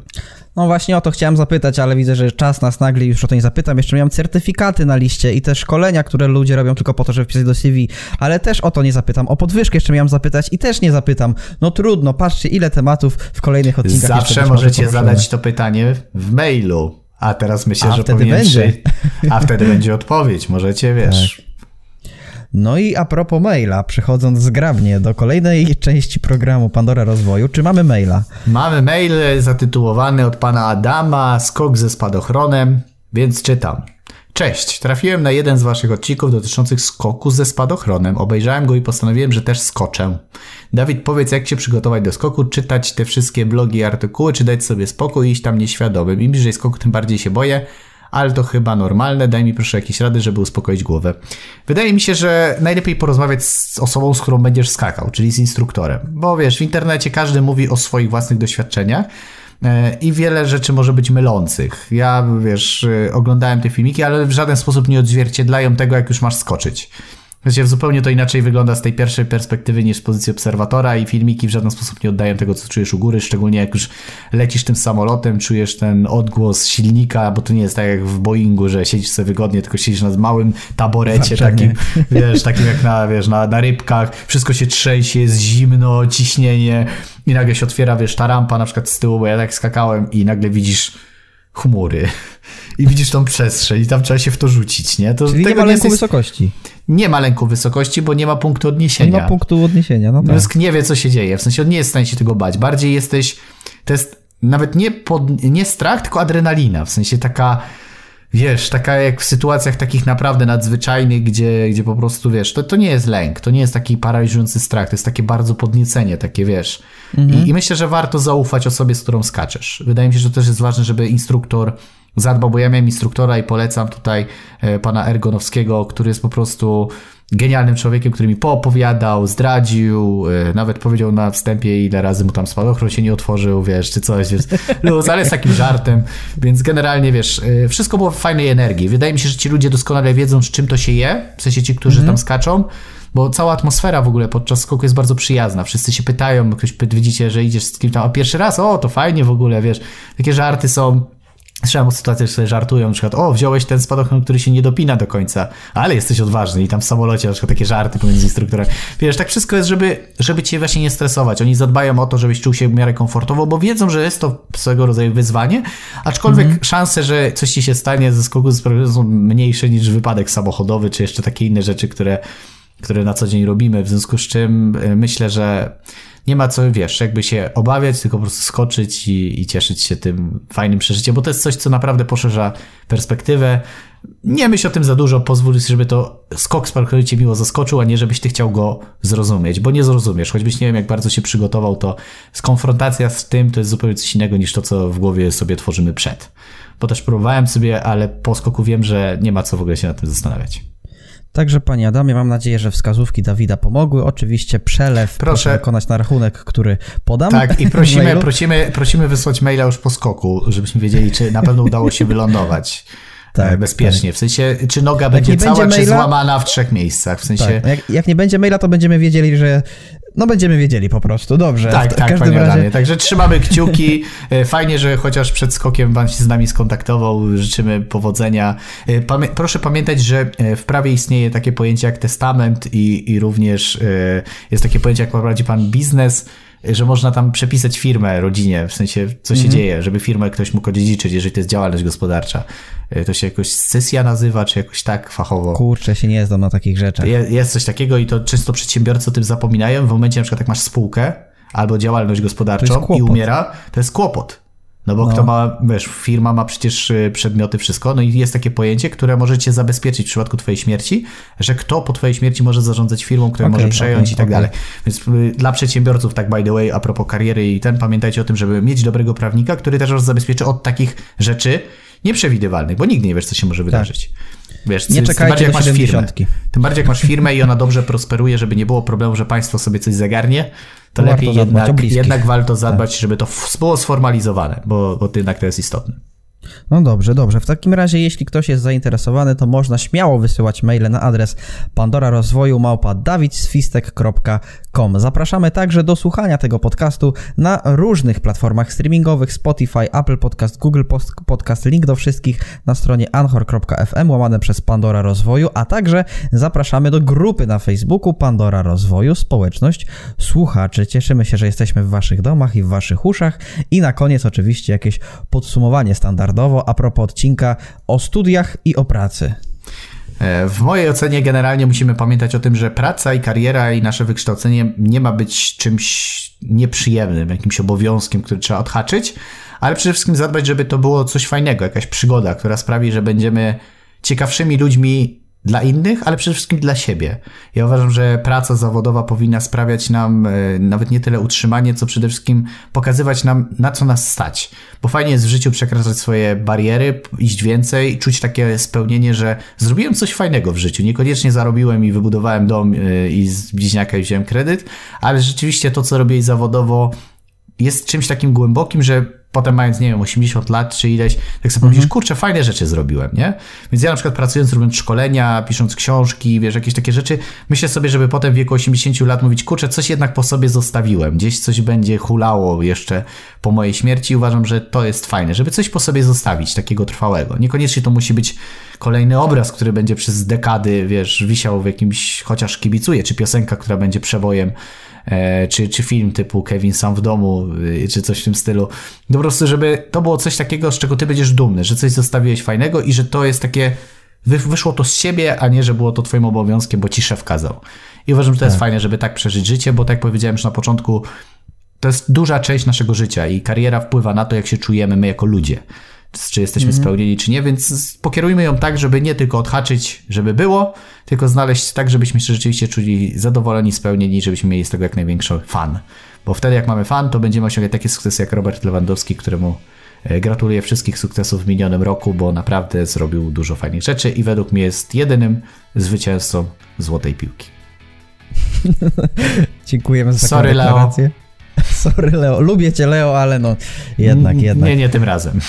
No właśnie o to chciałem zapytać, ale widzę, że czas nas nagle już o to nie zapytam. Jeszcze miałem certyfikaty na liście i te szkolenia, które ludzie robią tylko po to, żeby wpisać do CV, ale też o to nie zapytam. O podwyżkę jeszcze miałem zapytać i też nie zapytam. No trudno, patrzcie ile tematów w kolejnych odcinkach. Zawsze możecie zadać to pytanie w mailu. A teraz myślę, a że wtedy będzie. A wtedy (laughs) będzie odpowiedź. Możecie, wiesz. Tak. No i a propos maila, przechodząc zgrabnie do kolejnej części programu Pandora Rozwoju, czy mamy maila? Mamy mail zatytułowany od pana Adama Skok ze spadochronem, więc czytam. Cześć, trafiłem na jeden z waszych odcinków dotyczących skoku ze spadochronem. Obejrzałem go i postanowiłem, że też skoczę. Dawid, powiedz, jak się przygotować do skoku, czytać te wszystkie blogi i artykuły, czy dać sobie spokój i iść tam nieświadomym. Im bliżej skoku, tym bardziej się boję, ale to chyba normalne. Daj mi proszę jakieś rady, żeby uspokoić głowę. Wydaje mi się, że najlepiej porozmawiać z osobą, z którą będziesz skakał, czyli z instruktorem. Bo wiesz, w internecie każdy mówi o swoich własnych doświadczeniach, i wiele rzeczy może być mylących. Ja, wiesz, e, oglądałem te filmiki, ale w żaden sposób nie odzwierciedlają tego, jak już masz skoczyć. Wiecie, zupełnie to inaczej wygląda z tej pierwszej perspektywy niż z pozycji obserwatora i filmiki w żaden sposób nie oddają tego, co czujesz u góry, szczególnie jak już lecisz tym samolotem, czujesz ten odgłos silnika, bo to nie jest tak jak w Boeingu, że siedzisz sobie wygodnie, tylko siedzisz na małym taborecie takim, (laughs) wiesz, takim jak na, wiesz, na, na rybkach, wszystko się trzęsie, jest zimno, ciśnienie i nagle się otwiera, wiesz, ta rampa na przykład z tyłu, bo ja tak skakałem i nagle widzisz chmury i widzisz tą przestrzeń i tam trzeba się w to rzucić, nie? To Czyli nie ma lęku jest... wysokości. Nie ma lęku wysokości, bo nie ma punktu odniesienia. Nie ma punktu odniesienia, no tak. Mózg nie wie, co się dzieje, w sensie on nie jest w stanie się tego bać. Bardziej jesteś, to jest nawet nie, pod, nie strach, tylko adrenalina, w sensie taka wiesz, taka jak w sytuacjach takich naprawdę nadzwyczajnych, gdzie, gdzie po prostu, wiesz, to, to nie jest lęk, to nie jest taki paraliżujący strach, to jest takie bardzo podniecenie, takie, wiesz. Mhm. I, I, myślę, że warto zaufać osobie, z którą skaczesz. Wydaje mi się, że też jest ważne, żeby instruktor zadbał, bo ja miałem instruktora i polecam tutaj e, pana Ergonowskiego, który jest po prostu genialnym człowiekiem, który mi poopowiadał, zdradził, e, nawet powiedział na wstępie, ile razy mu tam spadochron się nie otworzył, wiesz, czy coś, więc luz, ale z takim żartem, więc generalnie, wiesz, e, wszystko było w fajnej energii. Wydaje mi się, że ci ludzie doskonale wiedzą, z czym to się je, w sensie ci, którzy mm -hmm. tam skaczą, bo cała atmosfera w ogóle podczas skoku jest bardzo przyjazna. Wszyscy się pytają, ktoś widzicie, że idziesz z kim tam, a pierwszy raz, o, to fajnie w ogóle, wiesz, takie żarty są Słyszałem o sytuacjach, że sobie żartują, na przykład, o, wziąłeś ten spadochron, który się nie dopina do końca, ale jesteś odważny i tam w samolocie na przykład takie żarty pomiędzy instruktorami. Wiesz, tak wszystko jest, żeby, żeby cię właśnie nie stresować. Oni zadbają o to, żebyś czuł się w miarę komfortowo, bo wiedzą, że jest to swego rodzaju wyzwanie, aczkolwiek -hmm. szanse, że coś ci się stanie ze skoku są mniejsze niż wypadek samochodowy, czy jeszcze takie inne rzeczy, które, które na co dzień robimy, w związku z czym e, myślę, że nie ma co, wiesz, jakby się obawiać, tylko po prostu skoczyć i, i cieszyć się tym fajnym przeżyciem, bo to jest coś, co naprawdę poszerza perspektywę. Nie myśl o tym za dużo, pozwól, żeby to skok z parkouru cię miło zaskoczył, a nie żebyś ty chciał go zrozumieć, bo nie zrozumiesz. Choćbyś nie wiem, jak bardzo się przygotował, to skonfrontacja z tym to jest zupełnie coś innego niż to, co w głowie sobie tworzymy przed. Bo też próbowałem sobie, ale po skoku wiem, że nie ma co w ogóle się nad tym zastanawiać. Także Panie Adamie, mam nadzieję, że wskazówki Dawida pomogły. Oczywiście przelew proszę, proszę wykonać na rachunek, który podam. Tak, i (laughs) prosimy, prosimy, prosimy wysłać maila już po skoku, żebyśmy wiedzieli, czy na pewno udało się wylądować. Tak, e, bezpiecznie. Tak. W sensie, czy noga będzie cała, będzie maila, czy złamana w trzech miejscach. W sensie... Tak. Jak, jak, nie będzie maila, to będziemy wiedzieli, że no będziemy wiedzieli po prostu, dobrze. Tak, tak, każdym panie razie... Adamie. Także trzymamy kciuki. E, fajnie, że chociaż przed skokiem pan się z nami skontaktował. Życzymy powodzenia. E, pamię proszę pamiętać, że w prawie istnieje takie pojęcie jak testament i, i również jest takie pojęcie, jak prowadzi pan biznes, że można tam przepisać firmę rodzinie, w sensie co się mm -hmm. dzieje, żeby firmę ktoś mógł odziedziczyć, jeżeli to jest działalność gospodarcza. E, to się jakoś sesja nazywa, czy jakoś tak fachowo. Kurczę, się nie znam na takich rzeczach. Jest coś takiego i to często przedsiębiorcy o tym zapominają. W momencie na przykład jak masz spółkę albo działalność gospodarczą i umiera, to jest kłopot. No bo no. kto ma, wiesz, firma ma przecież y, przedmioty, wszystko, no i jest takie pojęcie, które może cię zabezpieczyć w przypadku twojej śmierci, że kto po twojej śmierci może zarządzać firmą, która okay, może przejąć okay, i tak okay. dalej. Więc y, dla przedsiębiorców, tak by the way, a propos kariery i ten, pamiętajcie o tym, żeby mieć dobrego prawnika, który też was zabezpieczy od takich rzeczy nieprzewidywalnych, bo nigdy nie wiesz, co się może tak. wydarzyć. Wiesz, nie czekajcie tym bardziej, jak masz firmę. Tym bardziej jak masz firmę i ona dobrze prosperuje, żeby nie było problemu, że państwo sobie coś zagarnie, to lepiej jednak, jednak warto zadbać, tak. żeby to było sformalizowane, bo, bo jednak to jest istotne. No dobrze, dobrze. W takim razie, jeśli ktoś jest zainteresowany, to można śmiało wysyłać maile na adres pandora rozwoju małpa dawidswistek.com. Zapraszamy także do słuchania tego podcastu na różnych platformach streamingowych Spotify, Apple Podcast, Google Podcast, link do wszystkich na stronie anchor.fm łamane przez Pandora Rozwoju, a także zapraszamy do grupy na Facebooku Pandora Rozwoju, społeczność słuchaczy. Cieszymy się, że jesteśmy w waszych domach i w waszych uszach i na koniec oczywiście jakieś podsumowanie standardowe standardowo a propos odcinka o studiach i o pracy. E, w mojej ocenie generalnie musimy pamiętać o tym, że praca i kariera i nasze wykształcenie nie ma być czymś nieprzyjemnym, jakimś obowiązkiem, który trzeba odhaczyć, ale przede wszystkim zadbać, żeby to było coś fajnego, jakaś przygoda, która sprawi, że będziemy ciekawszymi ludźmi dla innych, ale przede wszystkim dla siebie. Ja uważam, że praca zawodowa powinna sprawiać nam e, nawet nie tyle utrzymanie, co przede wszystkim pokazywać nam, na co nas stać. Bo fajnie jest w życiu przekraczać swoje bariery, iść więcej, czuć takie spełnienie, że zrobiłem coś fajnego w życiu. Niekoniecznie zarobiłem i wybudowałem dom e, i z bliźniaka wziąłem kredyt, ale rzeczywiście to, co robię zawodowo, jest czymś takim głębokim, że potem mając, nie wiem, 80 lat czy ileś, tak sobie pomyślisz, mhm. kurczę, fajne rzeczy zrobiłem, nie? Więc ja na przykład pracując, robiąc szkolenia, pisząc książki, wiesz, jakieś takie rzeczy, myślę sobie, żeby potem w wieku 80 lat mówić, kurczę, coś jednak po sobie zostawiłem, gdzieś coś będzie hulało jeszcze po mojej śmierci uważam, że to jest fajne, żeby coś po sobie zostawić, takiego trwałego. Niekoniecznie to musi być kolejny obraz, który będzie przez dekady, wiesz, wisiał w jakimś, chociaż kibicuje, czy piosenka, która będzie przebojem E, czy, czy film typu Kevin sam w domu, y, czy coś w tym stylu. Po prostu, żeby to było coś takiego, z czego ty będziesz dumny, że coś zostawiłeś fajnego i że to jest takie, wyszło to z siebie, a nie, że było to twoim obowiązkiem, bo ci szef kazał. I uważam, że to tak. jest fajne, żeby tak przeżyć życie, bo tak jak powiedziałem już na początku, to jest duża część naszego życia i kariera wpływa na to, jak się czujemy my jako ludzie czy jesteśmy mm. spełnieni, czy nie, więc pokierujmy ją tak, żeby nie tylko odhaczyć, żeby było, tylko znaleźć tak, żebyśmy się rzeczywiście czuli zadowoleni, spełnieni, żebyśmy mieli z tego jak największy fan. Bo wtedy jak mamy fan, to będziemy osiągać takie sukcesy jak Robert Lewandowski, któremu Gratuluję wszystkich sukcesów w minionym roku, bo naprawdę zrobił dużo fajnych rzeczy i według mnie jest jedynym zwycięzcą Złotej Piłki. (laughs) Dziękujemy za taką Sorry, deklarację. Leo. (laughs) Sorry Leo, lubię cię Leo, ale no jednak, jednak. Nie, nie tym razem.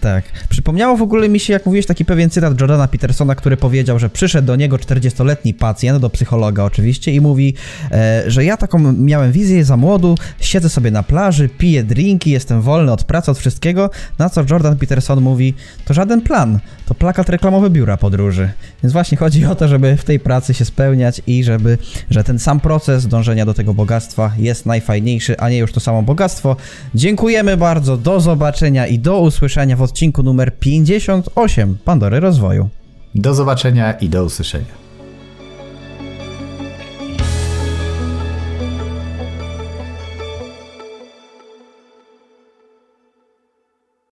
Tak. Przypomniało w ogóle mi się, jak mówiłeś, taki pewien cytat Jordana Petersona, który powiedział, że przyszedł do niego 40-letni pacjent, do psychologa oczywiście, i mówi, e, że ja taką miałem wizję za młodu, siedzę sobie na plaży, piję drinki, jestem wolny od pracy, od wszystkiego, na co Jordan Peterson mówi, to żaden plan, to plakat reklamowy biura podróży. Więc właśnie chodzi o to, żeby w tej pracy się spełniać i żeby, że ten sam proces dążenia do tego bogactwa jest najfajniejszy, a nie już to samo bogactwo. Dziękujemy bardzo, do zobaczenia i do usłyszenia w odcinku numer 58 Pandory Rozwoju. Do zobaczenia i do usłyszenia.